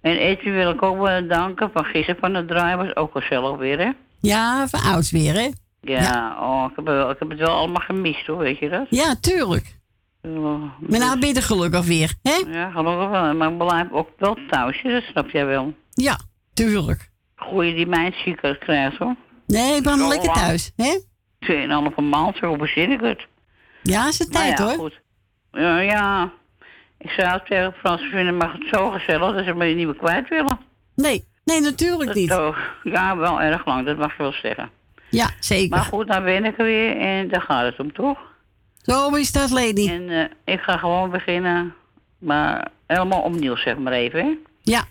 En Etje wil ik ook bedanken, van gisteren van het draaien was ook gezellig weer, hè? Ja, van oud weer, hè? Ja, Oh, ik, heb, wel- ik heb het wel allemaal gemist, hoor, weet je dat? Ja, tuurlijk. Maar nou ben je gelukkig weer, hè? Ja, gelukkig wel. Maar ik blijf ook wel thuis, dat snap jij wel. Ja, tuurlijk. Goeie die mijn ziekers krijgt, hoor. Nee, ik ben Zo lekker lang. thuis, hè? Tweeënhalve maand, zo bezin ik het. Ja, is het Maar tijd, ja, hoor. Goed. Ja, ja. Ik al tegen Frans, vinden me het zo gezellig dat ze me niet meer kwijt willen. Nee, nee, natuurlijk Dat niet. toch- ja, wel erg lang, dat mag je wel zeggen. Ja, zeker. Maar goed, dan ben ik er weer en daar gaat het om, toch? Zo is dat, lady. En eh, ik ga gewoon beginnen, maar helemaal opnieuw, zeg maar even, hè? Ja.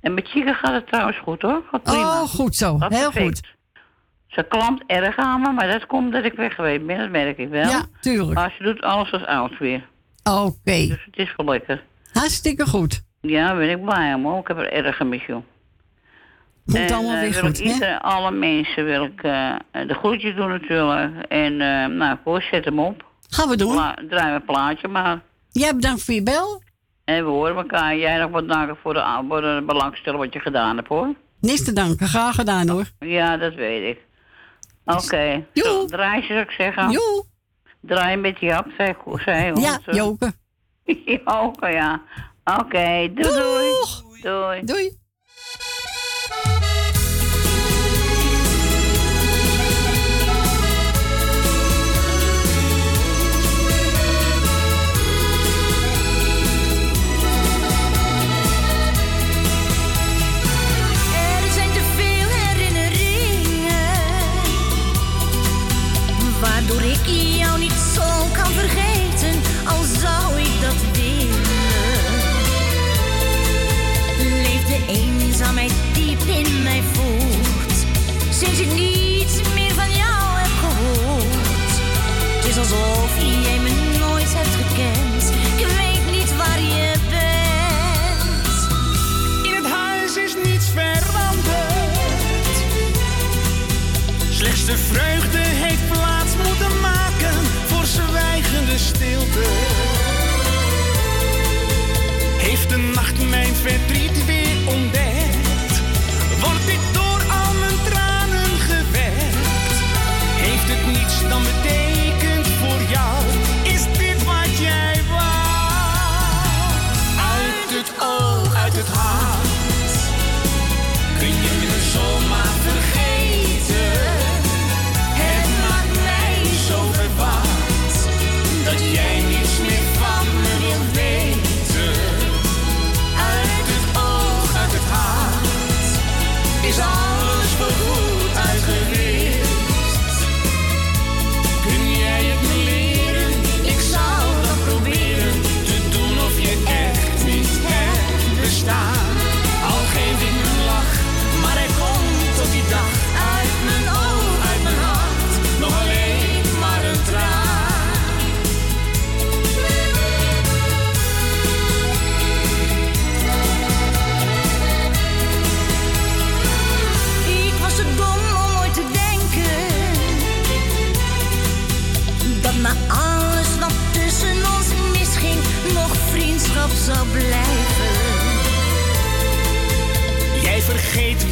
En met Chica gaat het trouwens goed, hoor. Gaat prima. Oh, goed zo. Heel perfect. goed. Ze klampt erg aan me, maar dat komt dat ik weg geweest ben, dat merk ik wel. Ja, tuurlijk. Maar ze doet alles als oud weer. Oké. Dus het is wel lekker. Hartstikke goed. Ja, daar ben ik blij om, hoor. Ik heb er erg gemist, joh. En, allemaal eh, weer goed, hè? ieder, alle mensen wil ik eh, de groetjes doen natuurlijk. En eh, nou, voor zet hem op. Gaan we doen. Pla draai een plaatje maar. Jij bedankt voor je bel. En we horen elkaar. Jij nog wat danken voor de, voor de belangstelling wat je gedaan hebt hoor. Niks te danken. Graag gedaan hoor. Ja, dat weet ik. Oké. Zo, Draai zou ik zeggen. Joe. Draai met Jap, zei, zei Ja, onze- Joke. Joke, ja. Oké, doei, doei. Doei. Doei. Waardoor ik jou niet zo kan vergeten Al zou ik dat willen. Leeft de eenzaamheid diep in mij voort Sinds ik niets meer van jou heb gehoord. Het is alsof jij me nooit hebt gekend. Ik weet niet waar je bent. In het huis is niets veranderd. Slechts de vreugde heeft stilte. Heeft de nacht mijn verdriet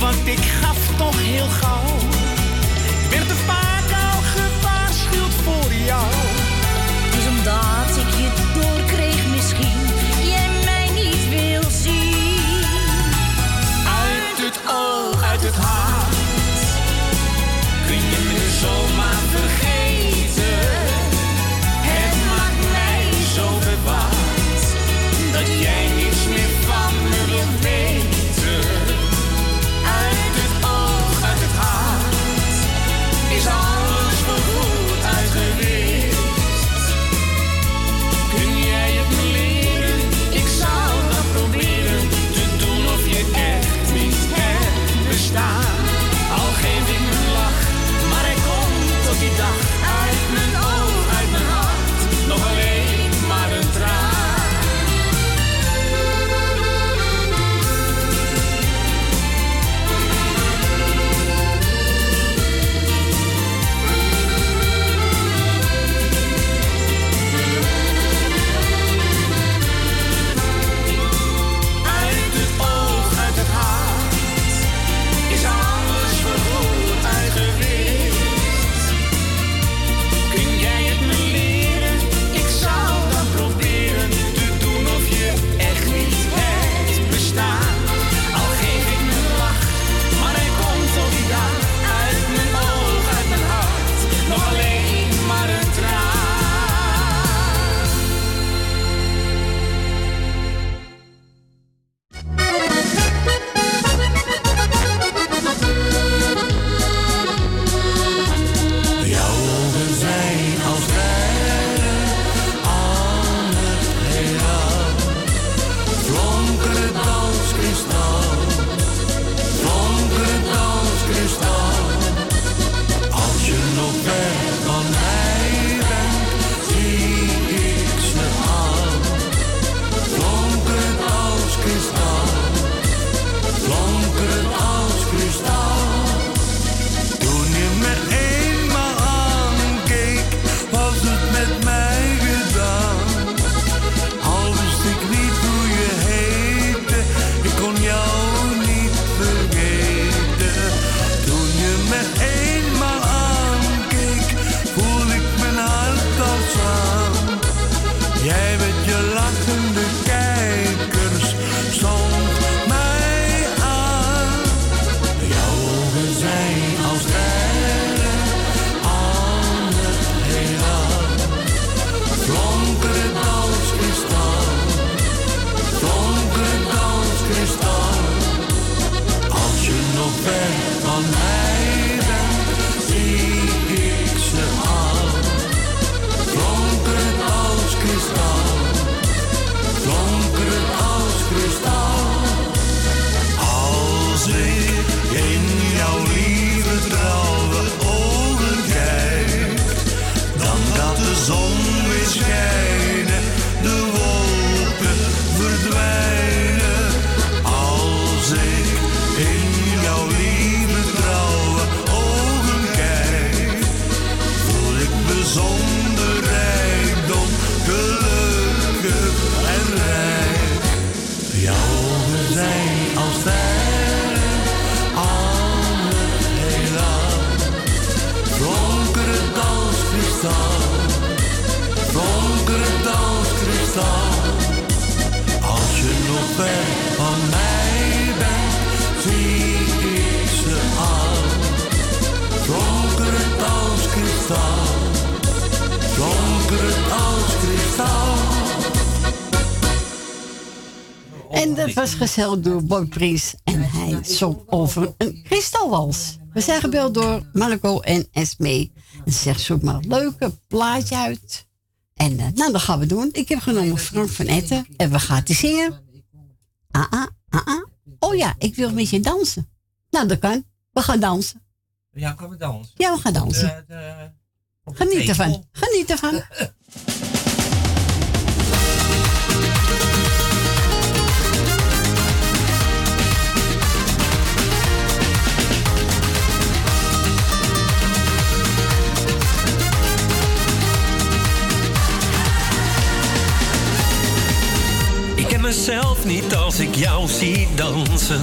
wat ik gaf toch heel gauw. Gezellig door Boy Pries. En hij zong over een kristalwals. We zijn gebeld door Marco en Esme. En ze zegt, zoek maar een leuke plaatje uit. En eh, nou, dat gaan we doen. Ik heb genomen Frank van Etten. En we gaan die zingen. Ah, ah, ah, ah. Oh ja, ik wil met je dansen. Nou, dat kan. We gaan dansen. Ja, gaan we dansen? Ja, we gaan dansen. De- de- Geniet ervan. Geniet ervan. mezelf niet als ik jou zie dansen.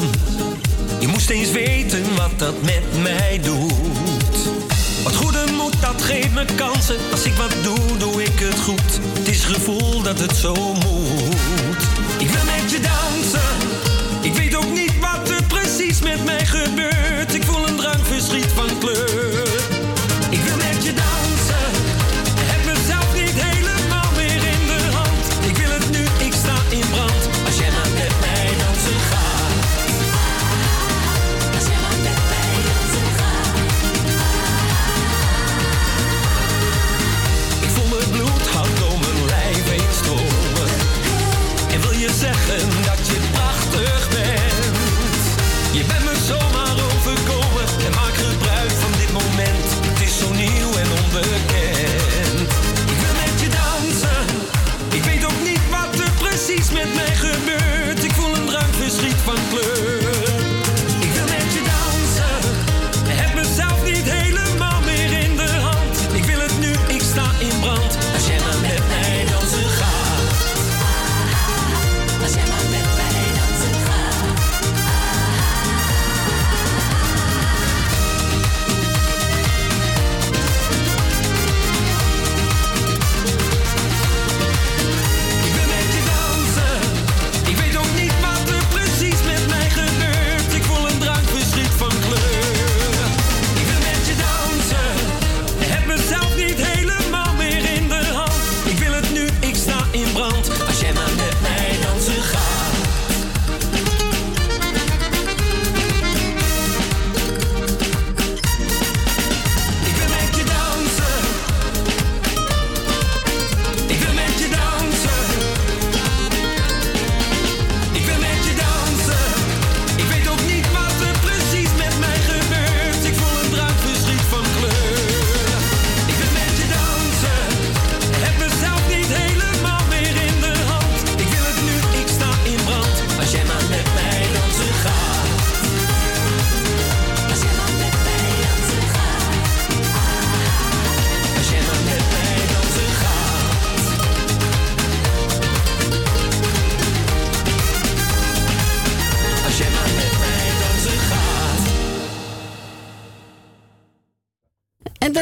Je moest eens weten wat dat met mij doet. Wat goede moed, dat geeft me kansen. Als ik wat doe, doe ik het goed. Het is gevoel dat het zo moet. Ik wil met je dansen. Ik weet ook niet wat er precies met mij gebeurt. Ik voel een drankverschiet van kleur.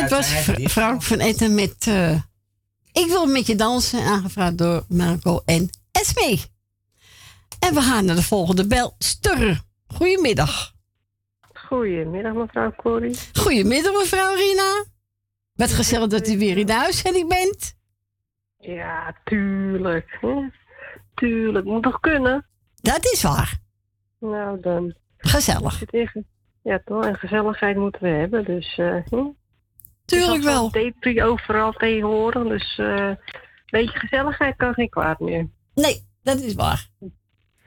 Dat was Fr- Frank van Etten met eh, Ik wil met je dansen, aangevraagd door Marco en Esme. En we gaan naar de volgende bel. Sturr. Goedemiddag. Goedemiddag, mevrouw Corrie. Goedemiddag, mevrouw Rina. Wat gezellig dat u weer in de uitzending bent. Ja, tuurlijk. hè. Tuurlijk, moet toch kunnen? Dat is waar. Nou dan. Gezellig. Ja, toch? En gezelligheid moeten we hebben, dus... eh? Tuurlijk wel. Depri overal tegenwoordig, dus... eh, een beetje gezelligheid kan geen kwaad meer. Nee, dat is waar.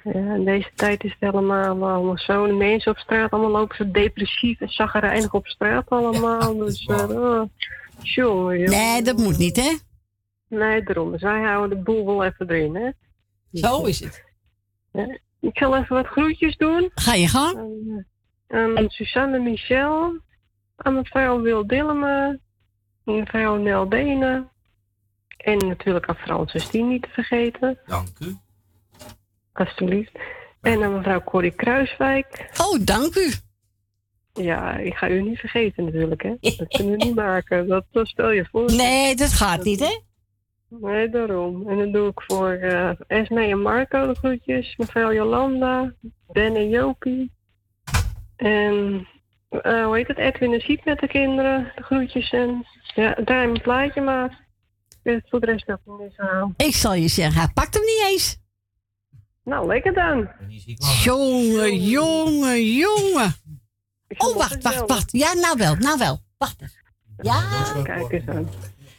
Ja, in deze tijd is het helemaal, allemaal zo. De mensen op straat allemaal lopen zo depressief en zagrijnig op straat allemaal. Dus, eh, jongen, jongen. Nee, dat moet niet, hè? Nee, daarom. Dus wij houden de boel wel even erin, hè? Zo is het. Ja, ik zal even wat groetjes doen. Ga je gang. Aan, aan Suzanne Michel, aan mevrouw Wil Dillema, mevrouw Nel Benen. En natuurlijk aan Frans Stien niet te vergeten. Dank u. Alsjeblieft. En aan mevrouw Corrie Kruiswijk. Oh, dank u. Ja, ik ga u niet vergeten natuurlijk, hè. Dat kunnen we niet maken. Dat, dat stel je voor. Nee, dat gaat niet, hè? Nee, daarom. En dan doe ik voor eh Esme en Marco de groetjes. Mevrouw Jolanda, Ben en Jopie. En eh, hoe heet het? Edwin en Siep met de kinderen. De groetjes en ja, draai mijn plaatje maar. En voor de rest ik niet aan. Ik zal je zeggen, hij pakt hem niet eens. Nou, lekker dan. Jongen, jongen, jongen. Oh, wacht, wacht, wacht. Ja, nou wel, nou wel. Wacht eens. Ja. Kijk eens aan.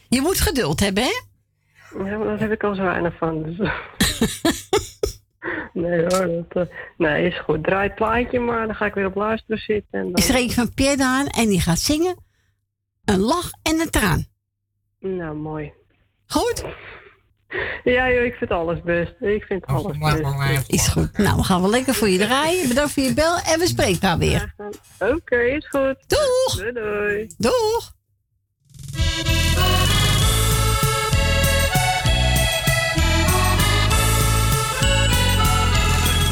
Je moet geduld hebben, hè? Ja, maar daar heb ik al zo weinig van. Dus. nee hoor, dat, eh, nee, is goed. Draai het plaatje maar, dan ga ik weer op luisteren zitten. En dan... Is er een van Pierre Daan en die gaat zingen. Een lach en een traan. Nou, mooi. Goed? Ja joh, ik vind alles best. Ik vind alles best. Is goed. Nou, we gaan wel lekker voor je draaien. Bedankt voor je bel en we spreken elkaar weer. Oké, is goed. Doeg! Doei doei. Doeg!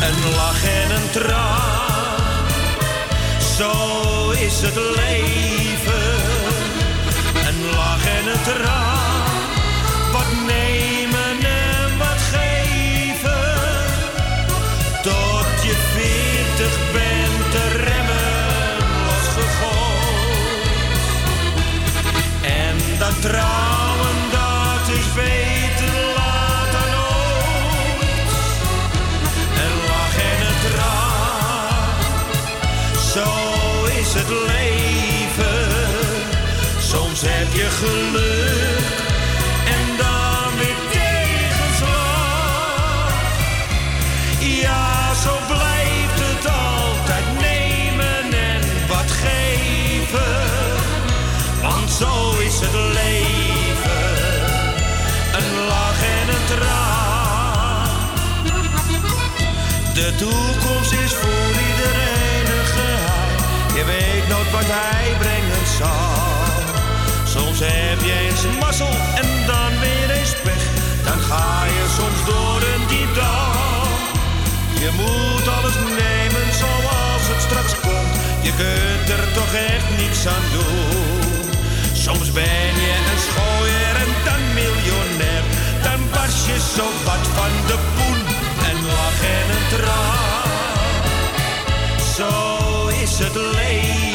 Een lach en een traan, zo is het leven. Een lach en een traan, geluk en dan weer tegenslag. Ja, zo blijft het altijd nemen en wat geven. Want zo is het leven, een lach en een traan. De toekomst is voor iedereen een geheim. Je weet nooit wat hij. Soms heb je eens mazzel en dan weer eens pech. Dan ga je soms door een diep dal. Je moet alles nemen zoals het straks komt. Je kunt er toch echt niks aan doen. Soms ben je een schooier en dan miljonair. Dan barst je zo wat van de poen. En lach en een traan. Zo is het leven.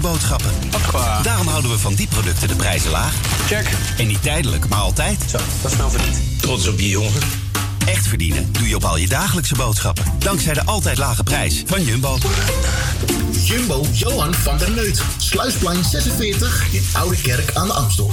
Boodschappen. Daarom houden we van die producten de prijzen laag. Check. En niet tijdelijk, maar altijd. Zo, dat is nou verdiend. Trots op je jongen. Echt verdienen doe je op al je dagelijkse boodschappen. Dankzij de altijd lage prijs van Jumbo. Jumbo Johan van der Neut. Sluisplein 46 in Oude Kerk aan de Amstel.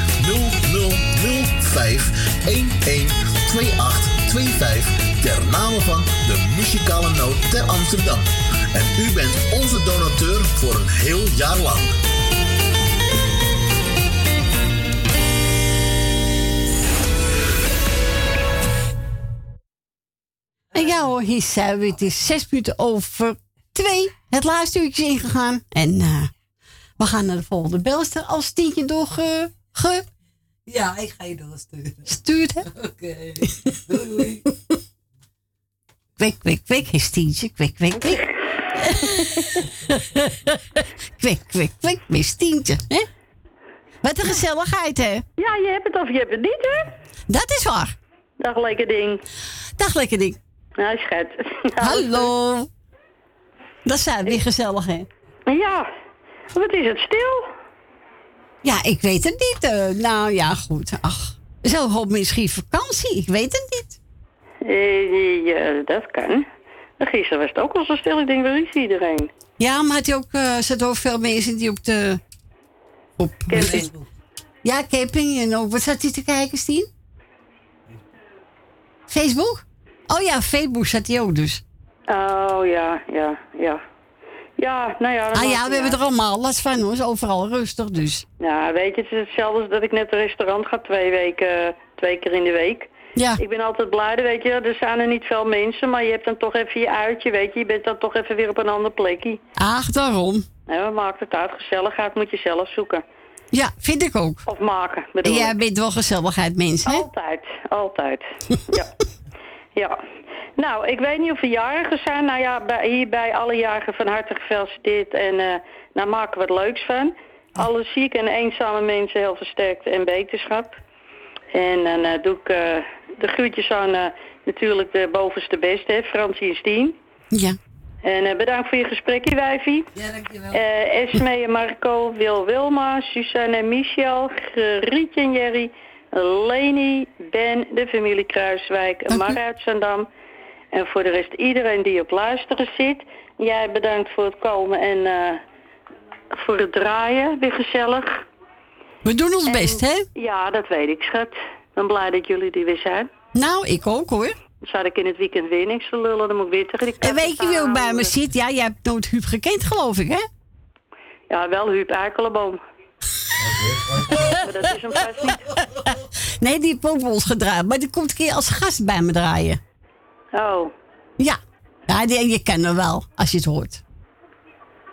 0005 112825 ter name van de muzikale noot ter Amsterdam. En u bent onze donateur voor een heel jaar lang. En ja hoor, hier zijn we. Het is zes minuten over twee. Het laatste uurtje ingegaan. En eh, we gaan naar de volgende belster. Als tientje doorge... Ge, Ja, ik ga je doorsturen. stuurt, hè? Oké. Doei. Kwik, kwik, kwik, is tientje. Kwik, kwik, kwik. kwik, kwik, kwik, mis tientje, hè? Wat een gezelligheid, hè? Ja, je hebt het of je hebt het niet, hè? Dat is waar. Dag, lekker ding. Dag, lekker ding. Nou, schat. Hallo. Dat zijn weer gezellig, hè? Ja, wat is het stil? Ja, ik weet het niet. eh, nou ja, goed. Ach, zo hoop misschien vakantie. Ik weet het niet. Eh, ja, dat kan. Gisteren was het ook al zo stil. Ik denk, waar is iedereen? Ja, maar had je ook, eh zat ook veel mensen die op de... Op Camping. Ja, camping. En ook, wat zat hij te kijken, Stien? Facebook? Oh ja, Facebook zat hij ook dus. Oh, ja, ja, ja. Ja, nou ja. Ah ja, we hebben er allemaal last van, hoor. Overal rustig, dus. Ja, weet je, het is hetzelfde als dat ik net een restaurant ga twee weken, twee keer in de week. Ja. Ik ben altijd blij, weet je, er zijn er niet veel mensen, maar je hebt dan toch even je uitje, weet je. Je bent dan toch even weer op een ander plekje. Ach, daarom. Ja, wat maakt het uit? Gezelligheid moet je zelf zoeken. Ja, vind ik ook. Of maken, En bedoel jij ik. bent wel gezelligheid, mensen, hè? Altijd, altijd. ja. ja. Nou, ik weet niet of er jarigen zijn. Nou ja, bij, hier bij alle jarigen van harte gefeliciteerd. En eh nou maken we het leuks van. Alle zieke en eenzame mensen heel versterkt en beterschap. En dan eh, doe ik eh, de groetjes aan natuurlijk de bovenste beste, hè, Francie en Stien. Ja. En eh, bedankt voor je gesprekje, wijfie. Ja, dankjewel. Eh Esme en Marco, Wil Wilma, Suzanne en Michel, Grietje en Jerry, Leni, Ben, de familie Kruiswijk, Mar uit Zandam. En voor de rest iedereen die op luisteren zit. Jij bedankt voor het komen en eh, voor het draaien. Weer gezellig. We doen ons En- best, hè? Ja, dat weet ik, schat. Ik ben blij dat jullie er weer zijn. Nou, ik ook hoor. Zat ik in het weekend weer niks te lullen. Dan moet ik weer tegen die En weet je wie ook bij me zit? Ja, jij hebt nooit Huub gekend, geloof ik, hè? Ja, wel Huub Eikelenboom. maar dat is hem vast niet. Nee, die heeft ook ons gedraaid. Maar die komt een keer als gast bij me draaien. Oh, Ja. Ja, die, je kent hem wel, als je het hoort.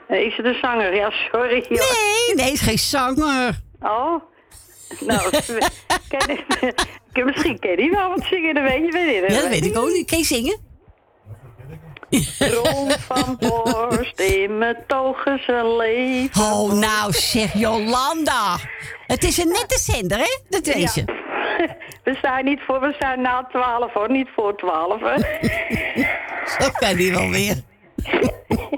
eh, is het een zanger? Ja, sorry. joh. Nee, nee, is geen zanger. Oh, nou, ken ik, misschien ken hij wel wat zingen, dat weet je weer niet. Ja, dat weet ik ook niet. Kan je zingen? Ron van Borst in mijn togen zijn leven. Oh, nou zeg Jolanda. Het is een nette zender, hè? Dat weet je. We staan niet voor, we staan na twaalf hoor, niet voor twaalf. Zo kan die wel weer.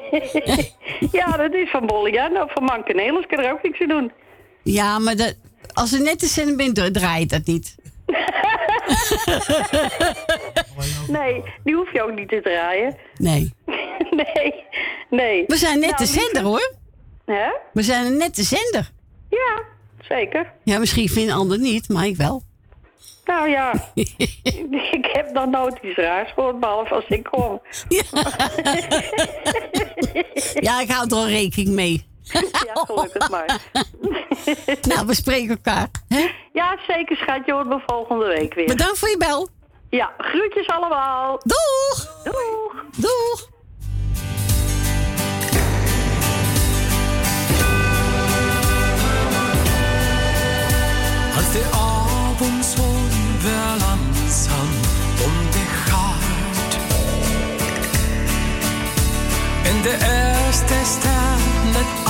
ja, dat is van Bollian of van Manke Nelis, kan er ook niks aan doen. Ja, maar dat, als een nette zender bent, draait dat niet. Nee, die hoef je ook niet te draaien. Nee. nee, nee. We zijn nette Nou, lieve- zender, hoor. Hè? We zijn een nette zender. Ja, zeker. Ja, misschien vinden anderen niet, maar ik wel. Nou ja, ik heb nog nooit iets raars gehoord, behalve als ik kom. Ja, ik hou er al rekening mee. Ja, gelukkig maar. Nou, we spreken elkaar. Hè? Ja, zeker schat, je hoort me volgende week weer. Bedankt voor je bel. Ja, groetjes allemaal. Doeg! Doeg! Doeg! Als de weer langzaam om de gaat En de eerste ster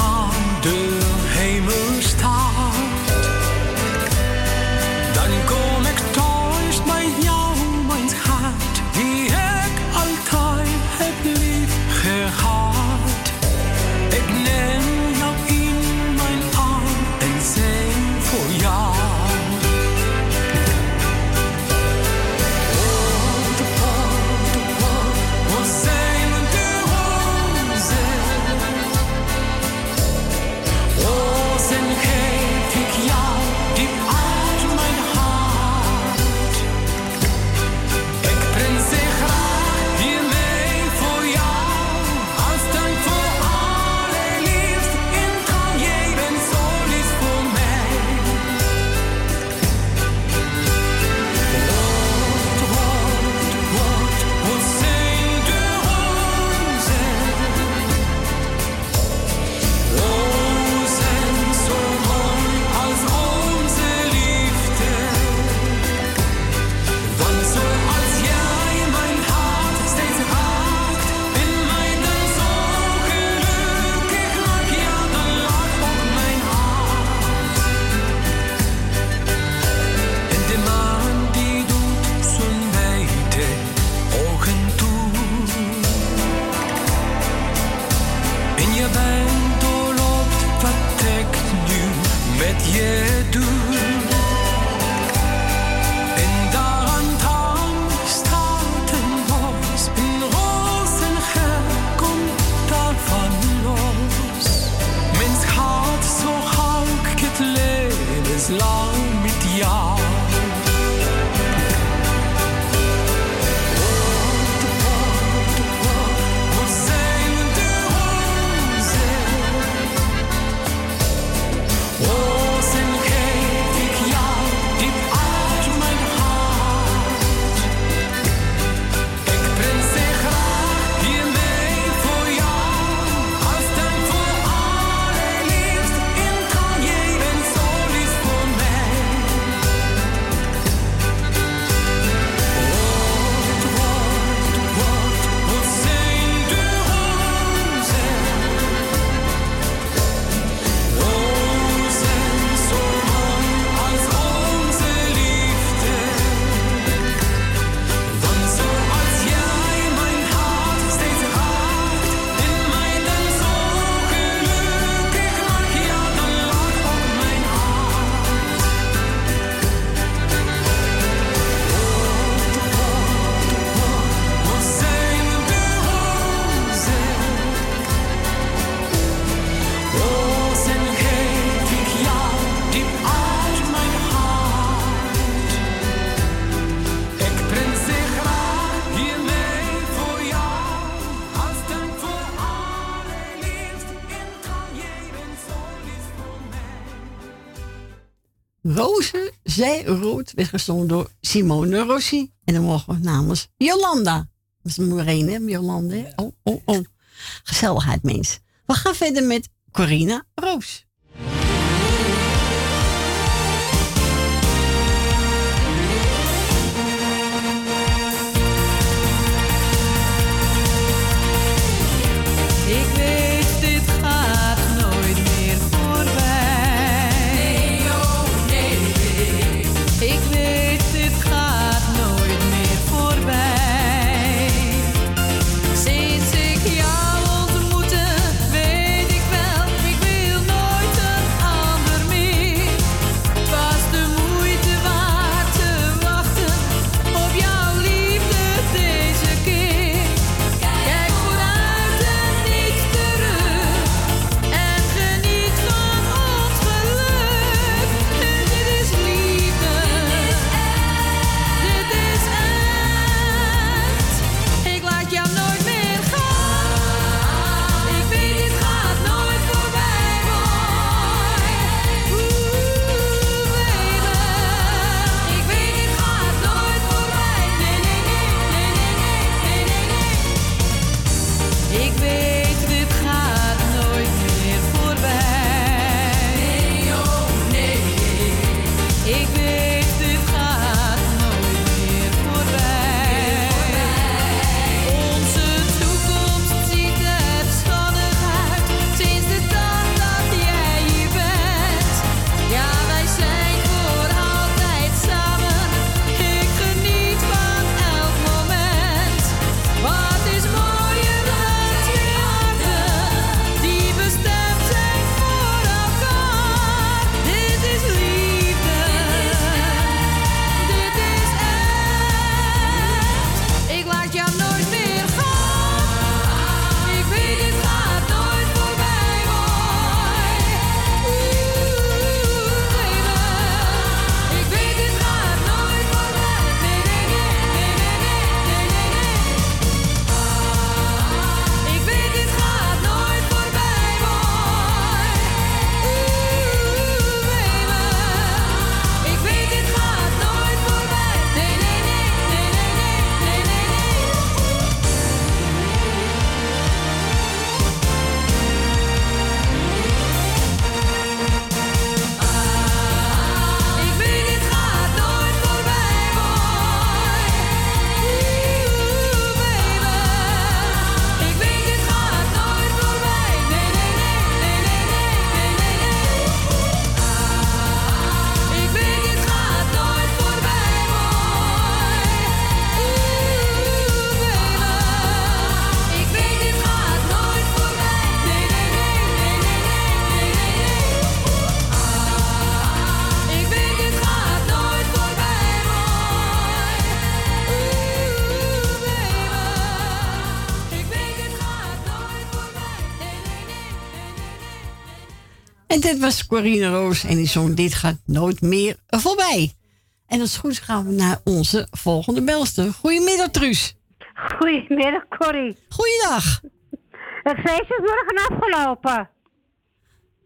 je bent oorlog, vertrekt nu met je doet. Werd gezongen door Simone Rossi. En dan mogen we namens Jolanda. Dat is Moreen, hè? Jolanda. Oh, oh, oh. Gezelligheid, mens. We gaan verder met Corina Roos. Was Corine Roos en die zong Dit gaat nooit meer voorbij. En als het goed is gaan we naar onze volgende belster. Goedemiddag, Truus. Goedemiddag, Corrie. Goeiedag. Het feest is morgen afgelopen.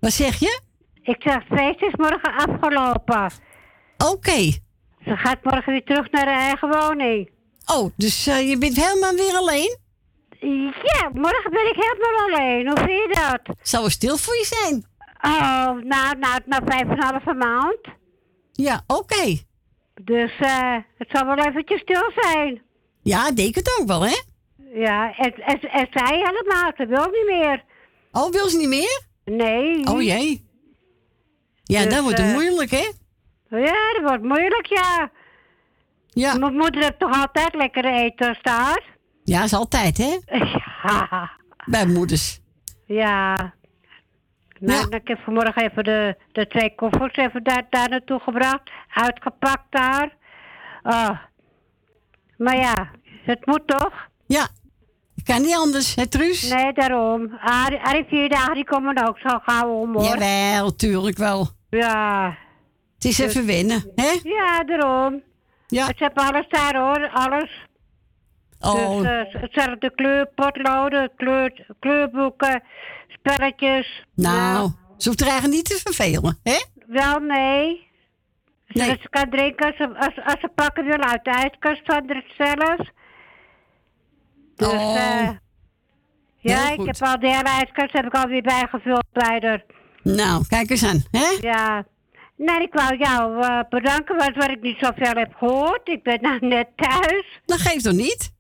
Wat zeg je? Ik zeg, het feest is morgen afgelopen. Oké. Ze gaat morgen weer terug naar haar eigen woning. Oh, dus eh, je bent helemaal weer alleen? Ja, morgen ben ik helemaal alleen. Hoe vind je dat? Zou er stil voor je zijn? Oh, nou, nou, na vijf en een halve maand. Ja, oké. Dus eh, het zal wel eventjes stil zijn. Ja, ik denk het ook wel, hè? Ja, en, en, en zij helemaal, ze wil niet meer. Oh, wil ze niet meer? Nee. Oh jee. Ja, Dus, dat wordt eh, moeilijk, hè? Ja, dat wordt moeilijk, ja. Ja. Mijn moeder heeft toch altijd lekker eten staan? Ja, is altijd, hè? Ja. Bij moeders. Ja. Nou, ik heb vanmorgen even de, de twee koffers even daar, daar naartoe gebracht. Uitgepakt daar. Oh. Maar ja, het moet toch? Ja. Kan niet anders, hè, Truus? Nee, daarom. Arie, vier dagen, die komen ook zo gauw om, hoor. Jawel, tuurlijk wel. Ja. Het is even wennen, hè? Ja, daarom. Ja. Ze hebben alles daar, hoor. Alles. Oh. Dus, eh, het zijn de kleurpotloden, kleur, kleurboeken, spelletjes. Nou, ze hoeft er eigenlijk niet te vervelen, hè? Wel, nee. Zodat ze kan drinken als ze, als, als ze pakken wil uit de ijskast van. Dus, Oh. eh, ja, ik heb al de hele ijskast heb ik alweer bijgevuld bij haar. Nou, kijk eens aan, hè? Ja. Nou, ik wou jou eh, bedanken, want wat ik niet zoveel heb gehoord. Ik ben nou net thuis. Dat geeft toch niet?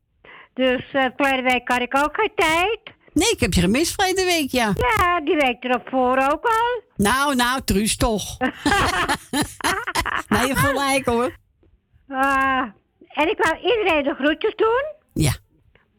Dus uh, week had ik ook geen tijd. Nee, ik heb je gemist verleden week, ja. Ja, die week erop voor ook al. Nou, nou, Truus, toch. nee, je gelijk, hoor. Ah, en ik wou iedereen de groetjes doen. Ja.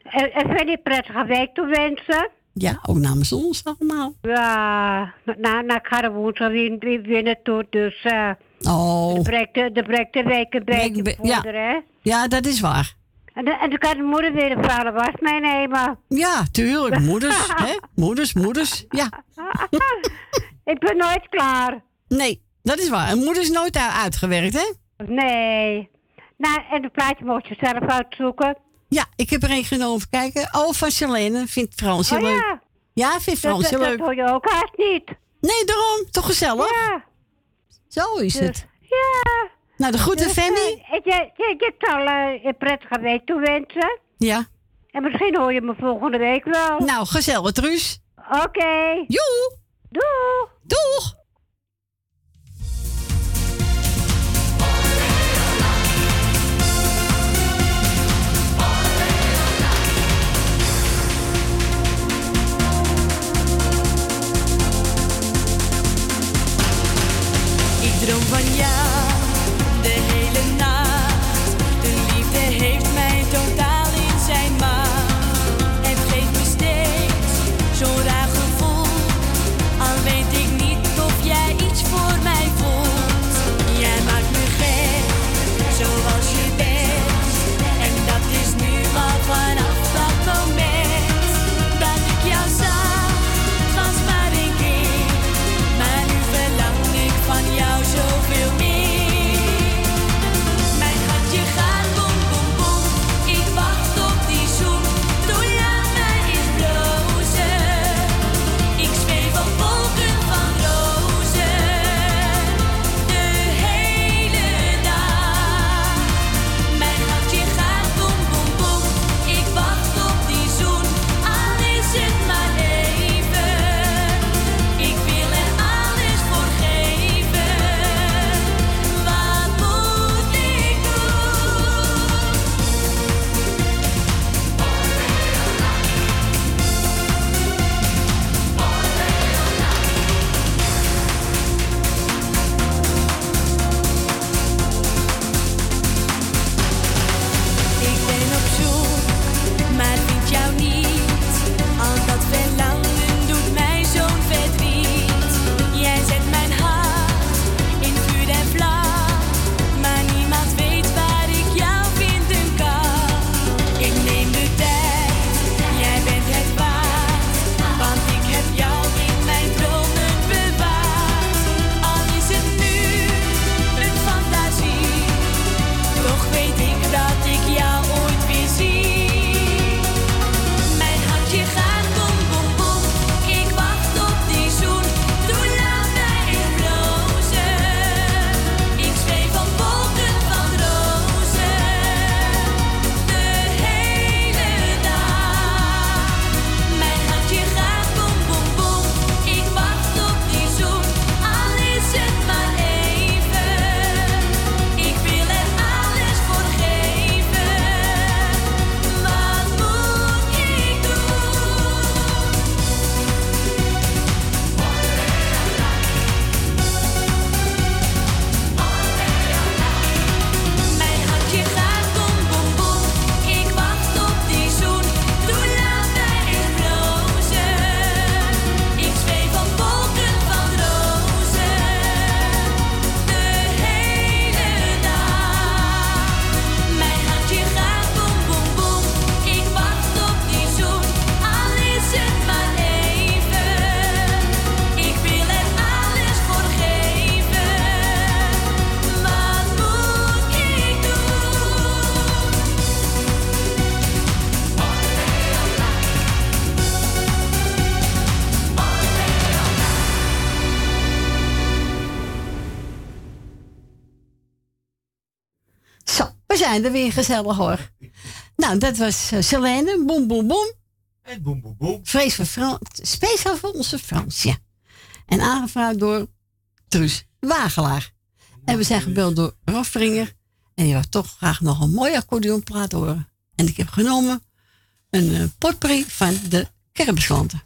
En, en verder een prettige week toewensen. Ja, ook namens ons allemaal. Ja, nou, nou ik ga er woensdag weer, weer, weer naartoe, dus... eh Oh. De breekt de, de week een beetje ja. hè. Ja, dat is waar. En, dan- en dan kan de moeder weer een vuile was meenemen. Ja, tuurlijk. Moeders, hè? Moeders, moeders. Ja. ik ben nooit klaar. Nee, dat is waar. Een moeder is nooit uitgewerkt, hè? Nee. Nou, en het plaatje mocht je zelf uitzoeken. Ja, ik heb er een genomen. Kijken. Oh, van Charlene. Vindt Fransje Oh, leuk. ja. Ja, vindt Dat, Fransje dat, dat leuk. hoor je ook haast niet. Nee, daarom. Toch gezellig? Ja. Zo is Dus, het. Ja. Nou, de groeten, Dus, Fanny. eh, je, je, je zal eh, een prettige week toewensen. Ja. En misschien hoor je me volgende week wel. Nou, gezellig, Truus. Oké. Joe. Doeg. Doeg. Ik droom van jou zijn er weer gezellig hoor. Nou, dat was uh, Selene, boem boem boem. En boem boem boem. Vrees voor Frans, speciaal voor onze Fransje. En aangevraagd door Truus Wagelaar. En we zijn gebeld door Roffringer. En die wil toch graag nog een mooie accordeonplaat horen. En ik heb genomen een uh, potpourri van de kermislanten.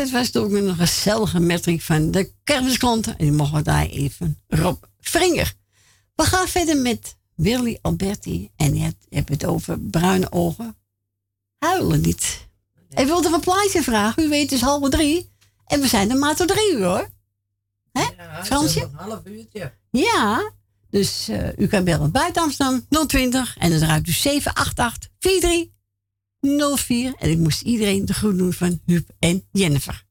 Dit was toch een gezellige metriek van de kermisklanten. En die mogen we daar even Rob Vringer. We gaan verder met Willy Alberti. En je hebt, je hebt het over bruine ogen. Huilen niet. Ik wilde een plaatje vragen. U weet het is half drie. En we zijn er maar tot drie uur hoor. Hè, Fransje? Een half uurtje. Ja. Dus eh, u kan bellen buiten Amsterdam 020. En dan draait u 788 4304. En ik moest iedereen de groet doen van Huub en Jennifer.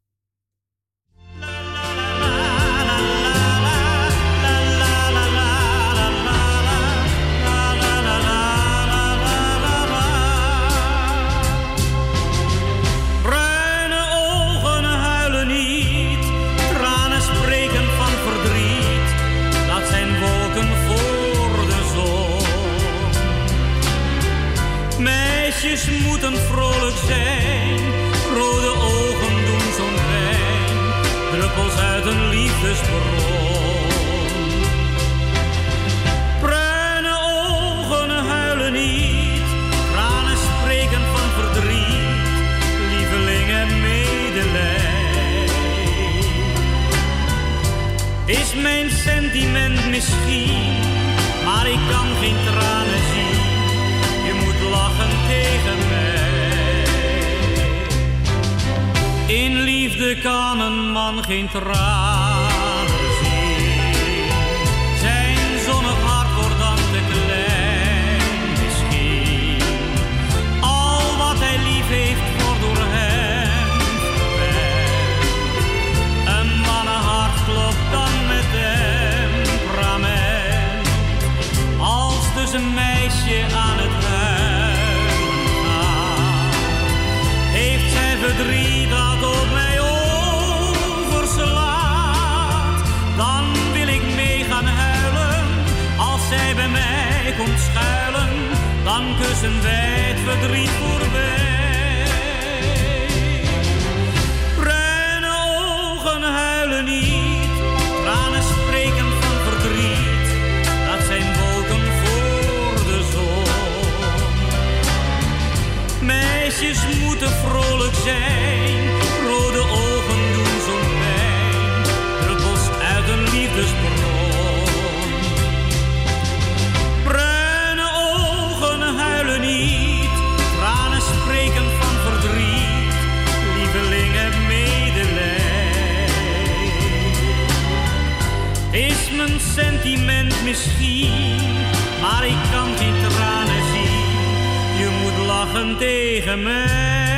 Is mijn sentiment misschien, maar ik kan geen tranen zien. Je moet lachen tegen mij. In liefde kan een man geen tranen dus een meisje aan het huilen gaat, heeft zij verdriet dat op mij overslaat. Dan wil ik mee gaan huilen, als zij bij mij komt schuilen, dan kussen wij het verdriet voorbij. Meisjes moeten vrolijk zijn, rode ogen doen zo'n pijn. Druppels uit een liefdesbron. Bruine ogen huilen niet, tranen spreken van verdriet. Lieveling heb medelij. Is mijn sentiment misschien, maar ik kan. Je moet lachen tegen mij.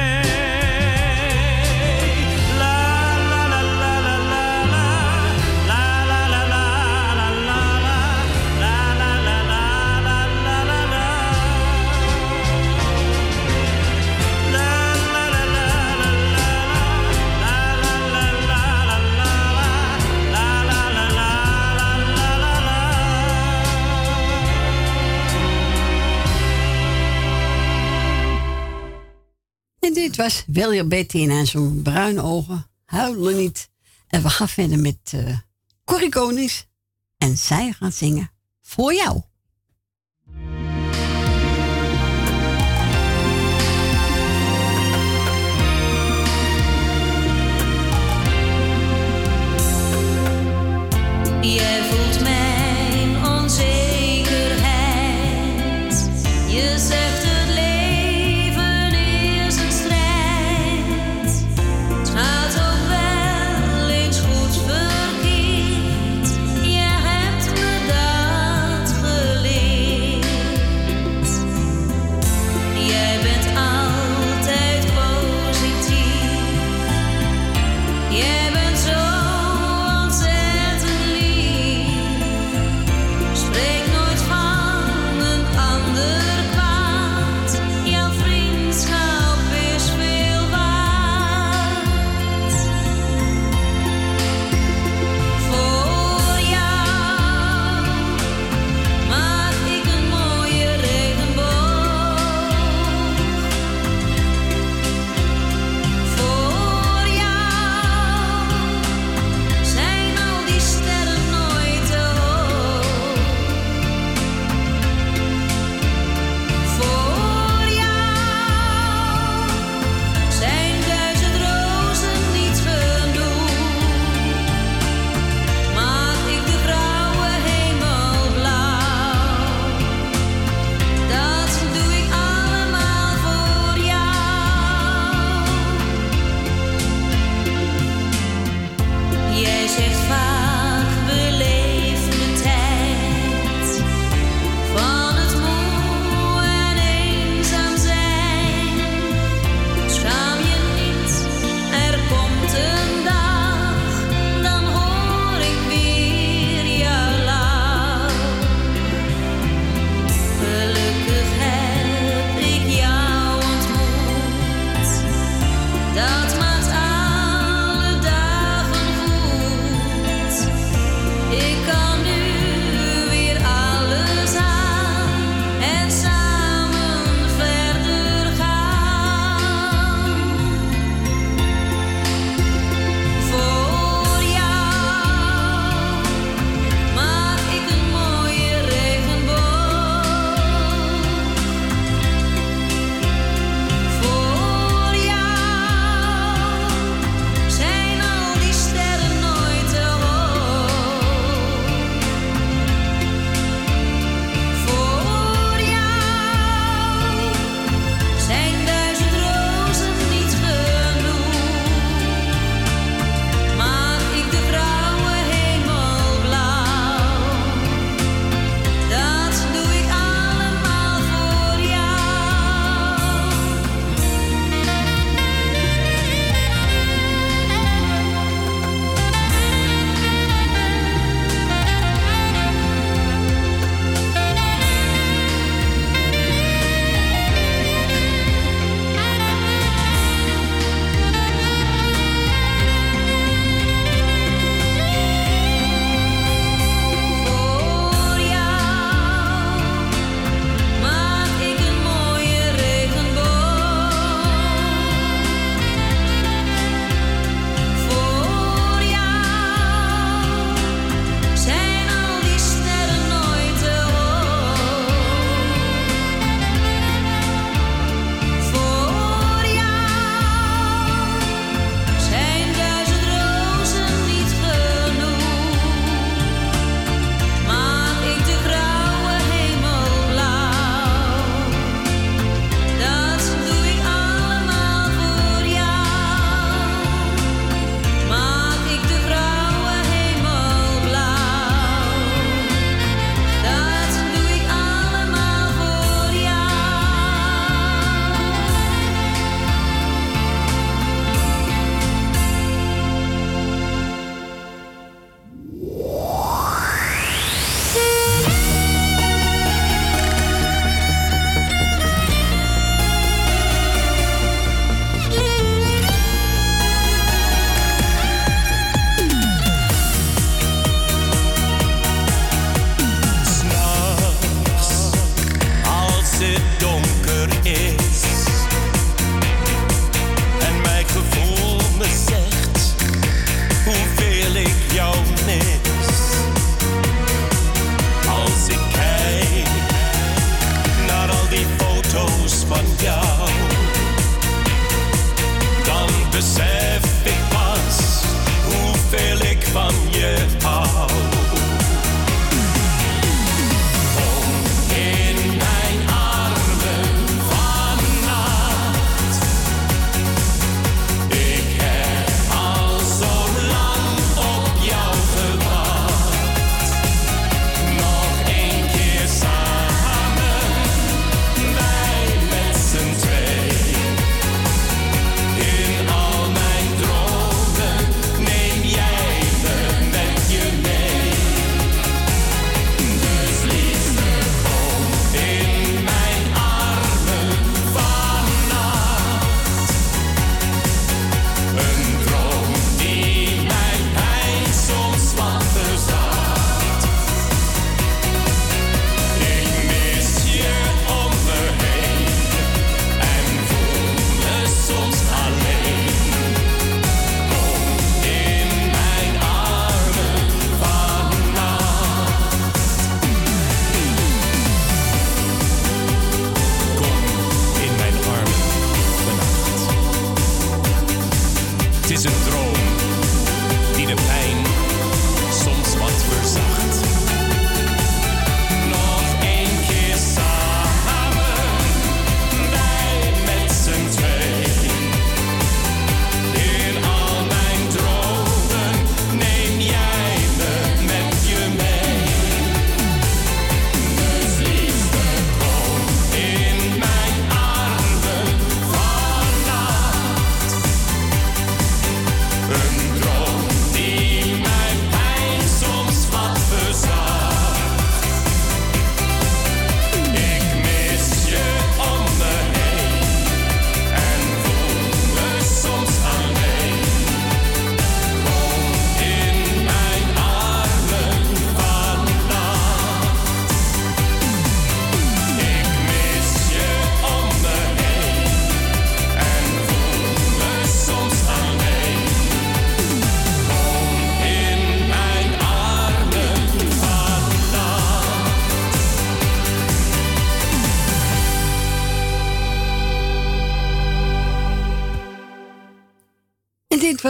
Was William Betty en zo'n bruine ogen. Huilen niet. En we gaan verder met eh Corrie Konings. En zij gaan zingen voor jou.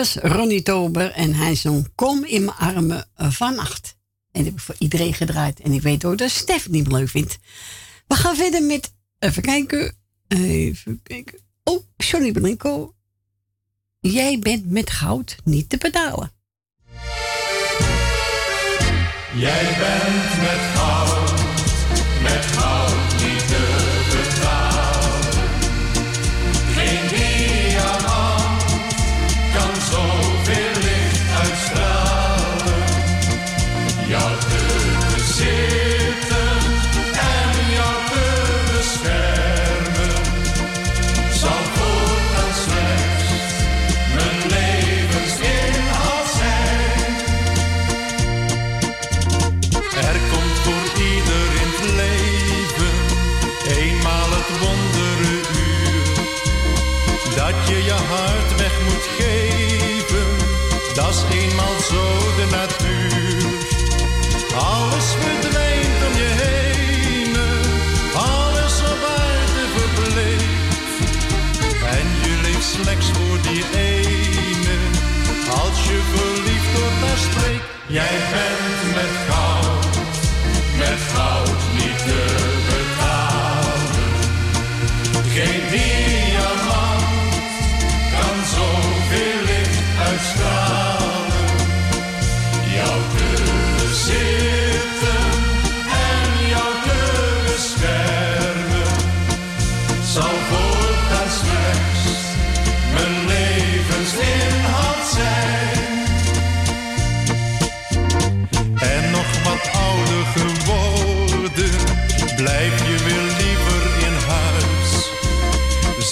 Was Ronnie Tober en hij zong Kom in mijn armen vannacht. En dat heb ik voor iedereen gedraaid. En ik weet ook dat Stef het niet leuk vindt. We gaan verder met, even kijken, even kijken. Oh, Johnny Blanco. Jij bent met goud niet te betalen. Jij bent met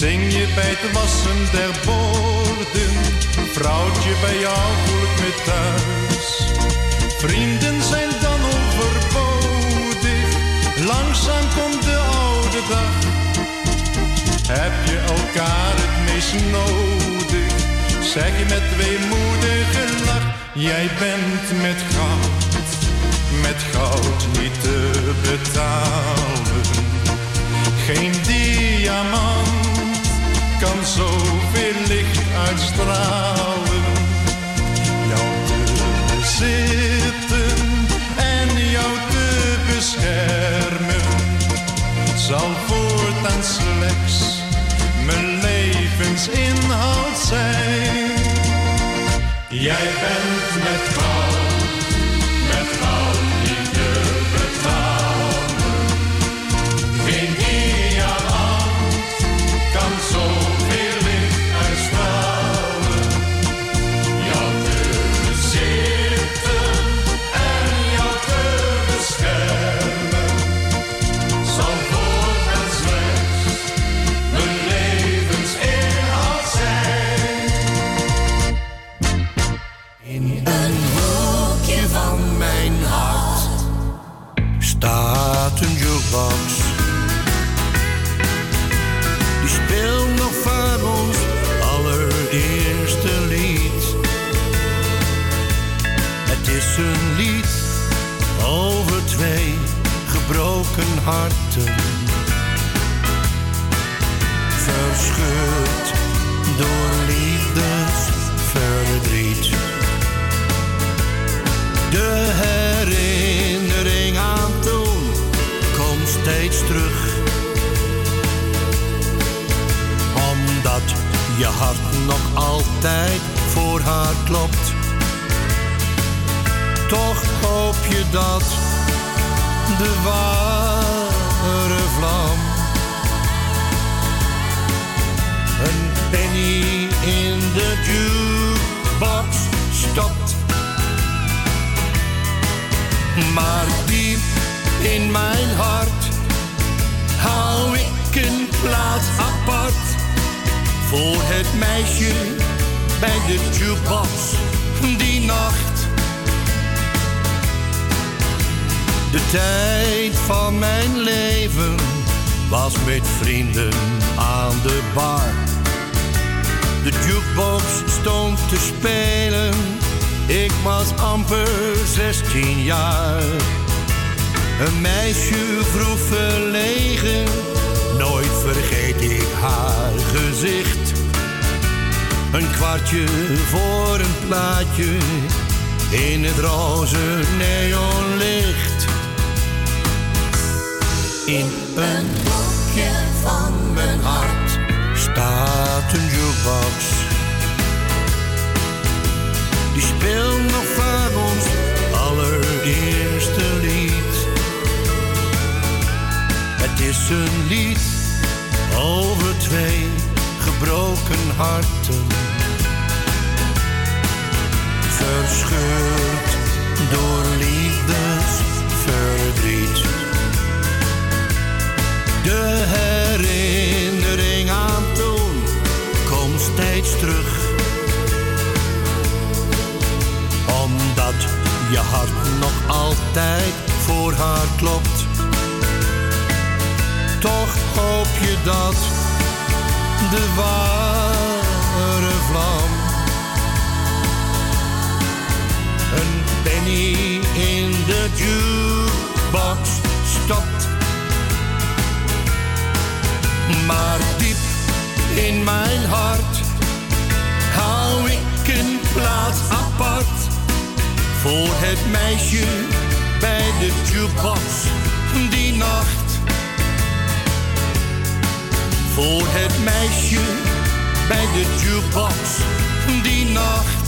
Zing je bij het wassen der borden, vrouwtje bij jou voel ik me thuis. Vrienden zijn dan overbodig, langzaam komt de oude dag. Heb je elkaar het meest nodig, zeg je met weemoedige lach. Jij bent met goud, met goud niet te betalen. Geen diamant kan zoveel licht uitstralen. Jou te bezitten en jou te beschermen zal voortaan slechts mijn levensinhoud zijn. Jij bent harten. Verscheurd door liefdesverdriet. De herinnering aan toen komt steeds terug. Omdat je hart nog altijd voor haar klopt. Toch hoop je dat de ware penny in de jukebox stopt. Maar diep in mijn hart hou ik een plaats apart voor het meisje bij de jukebox die nacht. De tijd van mijn leven was met vrienden aan de bar jukebox stond te spelen. Ik was amper 16 jaar. Een meisje vroeg verlegen, nooit vergeet ik haar gezicht. Een kwartje voor een plaatje in het roze neonlicht. In een hokje van mijn hart staat een jukebox. U speelt nog vaak ons allereerste lied. Het is een lied over twee gebroken harten. Verscheurd door liefdesverdriet. De herinnering aan toen komt steeds terug. dat je hart nog altijd voor haar klopt. Toch hoop je dat de ware vlam een penny in de jukebox stopt. Maar diep in mijn hart hou ik een plaats apart voor het meisje bij de jukebox die nacht. Voor het meisje bij de jukebox die nacht.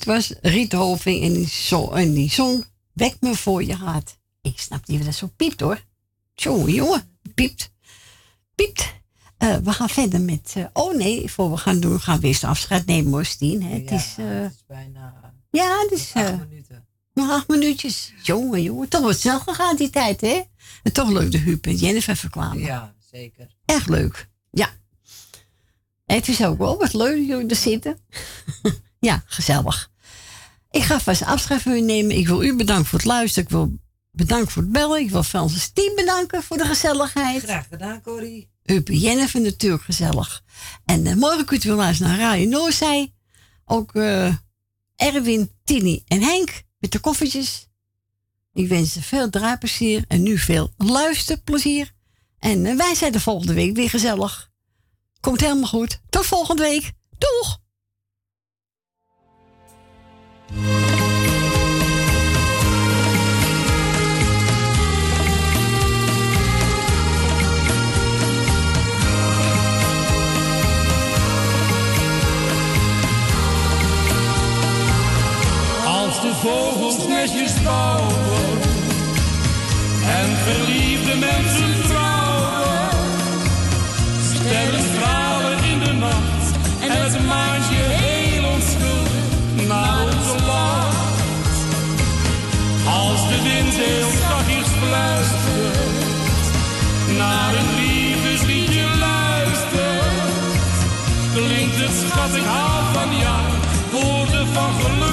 Dit was Riet Hoving en die, zo, en die zong Wek me voor je hart. Ik snap niet wat dat zo piept hoor. Jongen, jongen, piept. Piept. Eh, we gaan verder met. eh, oh nee, voor we gaan doen, gaan we eerst afscheid nemen hoor, Stien. Hè? het is. eh, bijna ja, het is. eh, nog acht minuutjes. Jongen, jongen. Toch wat snel gegaan die tijd, hè? En toch leuk de Huub en Jennifer verkwamen. Ja, zeker. Echt leuk. Ja. En het is ook wel wat leuk dat jullie er zitten. ja, gezellig. Ik ga vast afscheid van u nemen. Ik wil u bedanken voor het luisteren. Ik wil bedanken voor het bellen. Ik wil Francis team bedanken voor de gezelligheid. Graag gedaan, Corrie. En Jennifer natuurlijk gezellig. En eh, morgen kunt u weer luisteren naar Radio Noorzij. Ook eh, Erwin, Tini en Henk met de koffertjes. Ik wens je veel draaiplezier en nu veel luisterplezier. En eh, wij zijn de volgende week weer gezellig. Komt helemaal goed. Tot volgende week. Doeg! Vogels netjes bouwen en verliefde mensen heel zachtjes fluistert, naar een liefdesliedje luistert, klinkt het schat ik hou van jou, woorden van geluk